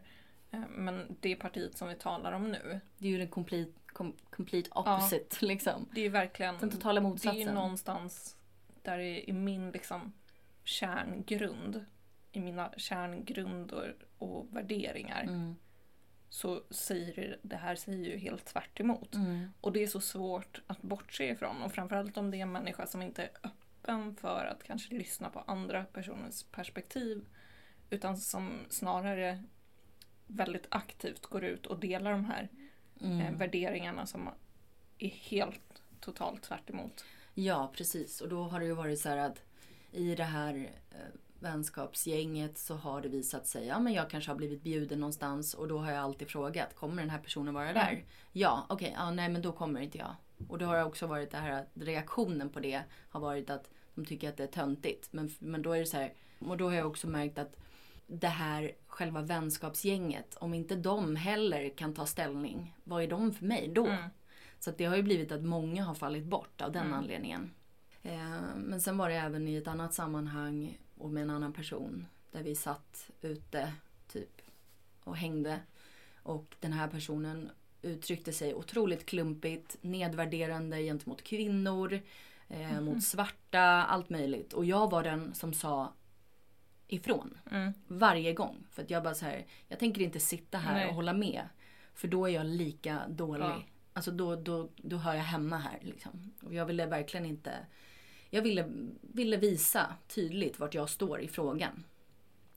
Eh, Men det partiet som vi talar om nu, det är ju den complete, com, complete opposite liksom. det är ju verkligen... Den totala Det är motsatsen. ju någonstans där i, i min liksom kärngrund, i mina kärngrunder och värderingar, Mm. så säger det, här säger ju helt tvärt emot. Mm. Och det är så svårt att bortse ifrån. Och framförallt om det är en människa som inte är öppen för att kanske lyssna på andra personers perspektiv. Utan som snarare väldigt aktivt går ut och delar de här eh, Mm. värderingarna som är helt totalt tvärt emot. Ja, precis. Och då har det ju varit så här att i det här eh, vänskapsgänget så har det visat sig, ja men jag kanske har blivit bjuden någonstans och då har jag alltid frågat, kommer den här personen vara där? Mm. Ja, okej, ja nej men då kommer inte jag. Och då har det också varit det här att reaktionen på det har varit att de tycker att det är töntigt. Men, men då är det så här, och då har jag också märkt att det här själva vänskapsgänget, om inte de heller kan ta ställning, vad är de för mig då? Mm. Så det har ju blivit att många har fallit bort av den Mm. anledningen. Eh, men sen var det även i ett annat sammanhang och med en annan person där vi satt ute typ och hängde. Och den här personen uttryckte sig otroligt klumpigt, nedvärderande gentemot kvinnor, eh, Mhm. mot svarta, allt möjligt. Och jag var den som sa ifrån Mm. varje gång. För att jag bara så här, jag tänker inte sitta här Nej. och hålla med. För då är jag lika dålig. Ja. Alltså då, då, då hör jag hemma här liksom. Och jag ville verkligen inte, jag ville, ville visa tydligt vart jag står i frågan.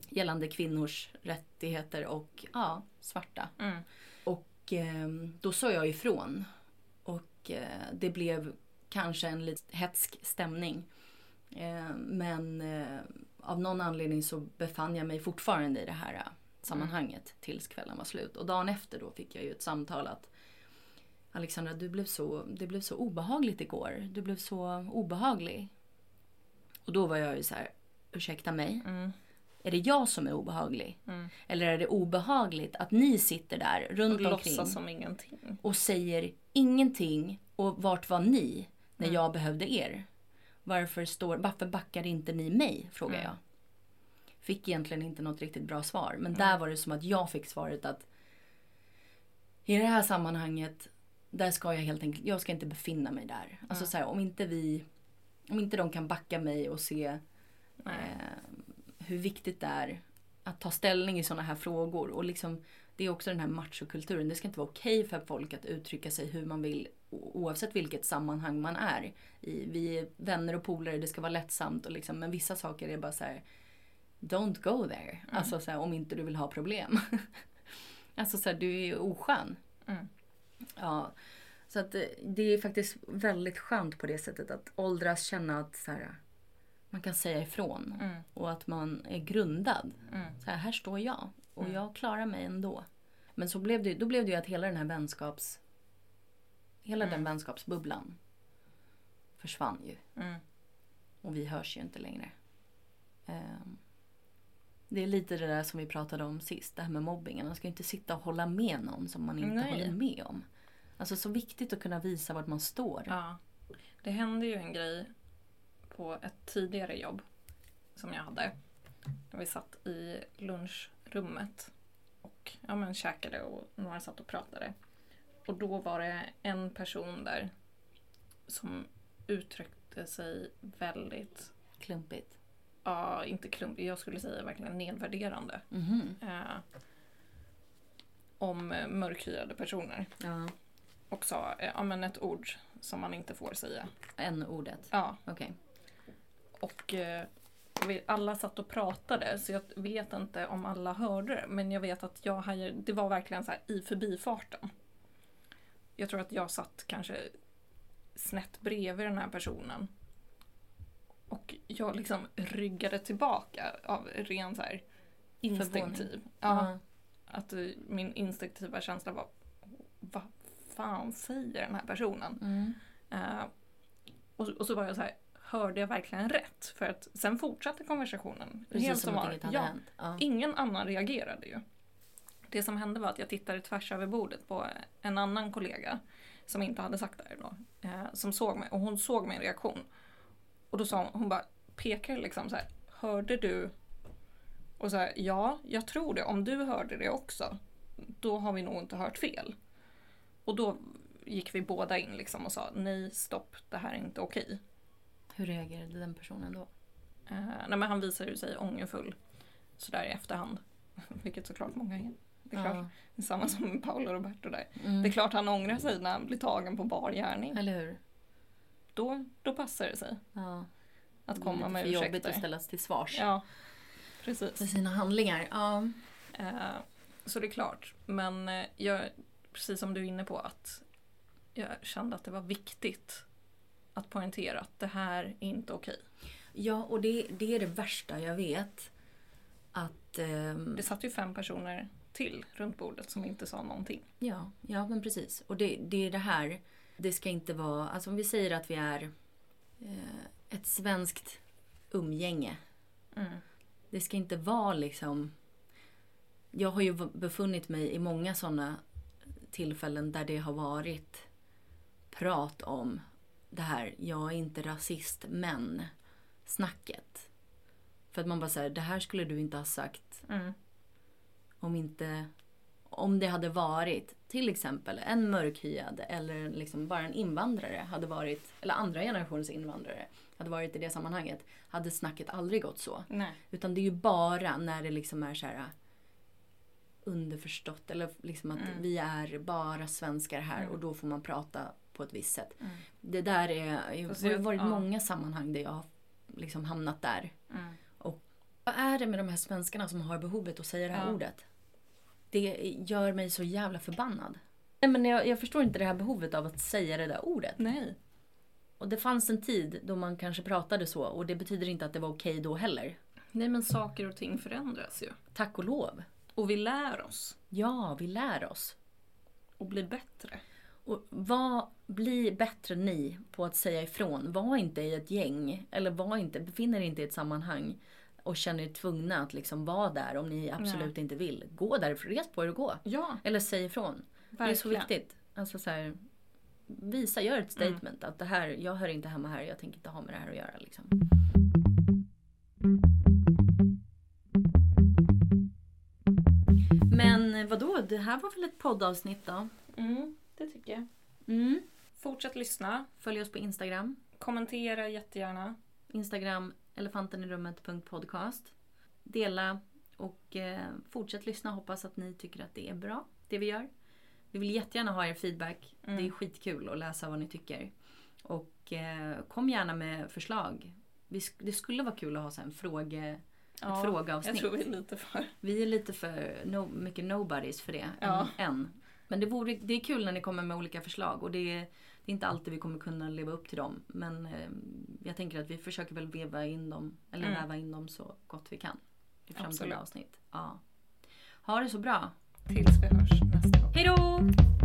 Gällande kvinnors rättigheter och ja, svarta. Mm. Och eh, då sa jag ifrån. Och eh, det blev kanske en lite hetsk stämning. Eh, men eh, av någon anledning så befann jag mig fortfarande i det här eh, sammanhanget tills kvällen var slut. Och dagen efter då fick jag ju ett samtal att Alexandra, du blev så, det blev så obehagligt igår. Du blev så obehaglig. Och då var jag ju så här, ursäkta mig, Mm. är det jag som är obehaglig? Mm. Eller är det obehagligt att ni sitter där Och runt omkring låtsas som ingenting. och säger ingenting och vart var ni när Mm. jag behövde er? Varför, står, varför backar inte ni mig? frågar Mm. jag. Fick egentligen inte något riktigt bra svar. Men Mm. där var det som att jag fick svaret att i det här sammanhanget där ska jag helt enkelt, jag ska inte befinna mig där. Alltså Mm. så här, om inte vi, om inte de kan backa mig och se eh, hur viktigt det är att ta ställning i sådana här frågor. Och liksom, det är också den här machokulturen. Det ska inte vara okej för folk att uttrycka sig hur man vill oavsett vilket sammanhang man är i. Vi är vänner och polare, det ska vara lättsamt. Och liksom, men vissa saker är bara så här. Don't go there. Alltså så här, om inte du vill ha problem. alltså så här, du är ju oskön. Mm. Ja. Så att det, det är faktiskt väldigt skönt på det sättet att åldras, känna att så här, man kan säga ifrån. Mm. Och att man är grundad. Mm. Så här, här står jag och Mm. jag klarar mig ändå. Men så blev det, då blev det ju att hela den här vänskaps... Hela Mm. den vänskapsbubblan försvann ju. Mm. Och vi hörs ju inte längre. Ehm, det är lite det där som vi pratade om sist, det här med mobbingen. Man ska ju inte sitta och hålla med någon som man inte Nej. håller med om. Alltså så viktigt att kunna visa vart man står. Ja. Det hände ju en grej på ett tidigare jobb som jag hade. Vi satt i lunchrummet och ja, men, käkade och några satt och pratade. Och då var det en person där som uttryckte sig väldigt, Klumpigt. ja inte klumpigt, jag skulle säga verkligen nedvärderande. Mhm. Eh, om mörkhyade personer. Ja. Och sa eh, ja, men ett ord som man inte får säga. N-ordet. Ja, Okej. och eh, vi alla satt och pratade så jag vet inte om alla hörde det. Men jag vet att jag hajade, det var verkligen så i förbifarten. Jag tror att jag satt kanske snett bredvid den här personen. Och jag liksom ryggade tillbaka av ren så här instinktiv. Ja, Ja. att eh, min instinktiva känsla var vad fan säger den här personen? Mm. Eh, och, och så var jag så här, hörde jag verkligen rätt? För att sen fortsatte konversationen. Precis helt som att vanligt. inget hade ja, hänt. Ja. Ingen annan reagerade ju. Det som hände var att jag tittade tvärs över bordet på en annan kollega som inte hade sagt det här då. Eh, som såg mig och hon såg min reaktion. Och då sa hon, hon bara pekade liksom så här, hörde du? Och så här, ja, jag tror det. Om du hörde det också, då har vi nog inte hört fel. Och då gick vi båda in liksom och sa nej, stopp, det här är inte okej. Hur reagerade den personen då? Eh, nej, men han visade sig ångerfull sådär i efterhand. Vilket såklart många är. Det är klart. Ja. Det är samma som med Paolo och Roberto där. Mm. Det är klart han ångrar sig när han blir tagen på bar gärning. Eller hur? Då, då passar det sig Ja. att komma med för jobbigt att ursäkter. ställas till svars Ja, precis. för sina handlingar. Ja. Eh, så det är klart. Men eh, jag, precis som du är inne på, att jag kände att det var viktigt att poängtera att det här är inte okej. Ja, och det, det är det värsta jag vet. Att... ehm, Det satt ju fem personer till runt bordet som inte sa någonting. Ja, ja men precis. Och det, det är det här. Det ska inte vara... Alltså om vi säger att vi är eh, ett svenskt umgänge. Mm. Det ska inte vara liksom... Jag har ju befunnit mig i många sådana tillfällen där det har varit prat om det här, jag är inte rasist, men snacket. För att man bara säger, det här skulle du inte ha sagt Mm. Om inte om det hade varit till exempel en mörkhyad eller liksom bara en invandrare hade varit, eller andra generationens invandrare hade varit i det sammanhanget, hade snacket aldrig gått så. Nej. Utan det är ju bara när det liksom är så här underförstått eller liksom att Mm. vi är bara svenskar här Mm. och då får man prata på ett visst sätt. Mm. Det där är, det har varit ja. många sammanhang där jag har liksom hamnat där. Mm. Vad är det med de här svenskarna som har behovet att säga det här Ja. ordet? Det gör mig så jävla förbannad. Nej, men jag, jag förstår inte det här behovet av att säga det där ordet. Nej. Och det fanns en tid då man kanske pratade så och det betyder inte att det var okej då heller. Nej men saker och ting förändras ju. Tack och lov. Och vi lär oss. Ja, vi lär oss. Och blir bättre. Och vad, bli bättre ni på att säga ifrån. Var inte i ett gäng eller var inte, befinner er inte i ett sammanhang och känner er tvungna att liksom vara där om ni absolut inte vill. Gå därifrån, res på er och gå. Ja, Eller säg ifrån. Det är så verkligen. viktigt. Alltså så här, visa, gör ett statement att det här, jag hör inte hemma här, jag tänker inte ha med det här att göra. Liksom. Men vadå, det här var väl ett poddavsnitt då? Mm, det tycker jag. Mm. Fortsätt lyssna. Följ oss på Instagram. Kommentera jättegärna. Instagram elefantenirummet.podcast. Dela och eh, fortsätt lyssna. Hoppas att ni tycker att det är bra, det vi gör. Vi vill jättegärna ha er feedback. Mm. Det är skitkul att läsa vad ni tycker. Och eh, kom gärna med förslag. Sk- det skulle vara kul att ha så en fråge, ett frågeavsnitt. Jag tror vi är lite för... Vi är lite för no, mycket nobodies för det Ja. än. Men det, vore, det är kul när ni kommer med olika förslag och det är, det är inte alltid vi kommer kunna leva upp till dem. Men eh, jag tänker att vi försöker väl veva in dem, eller Mm. väva in dem så gott vi kan. I framtida avsnitt. Ja. Ha det så bra. Tills vi hörs nästa gång. Hej då!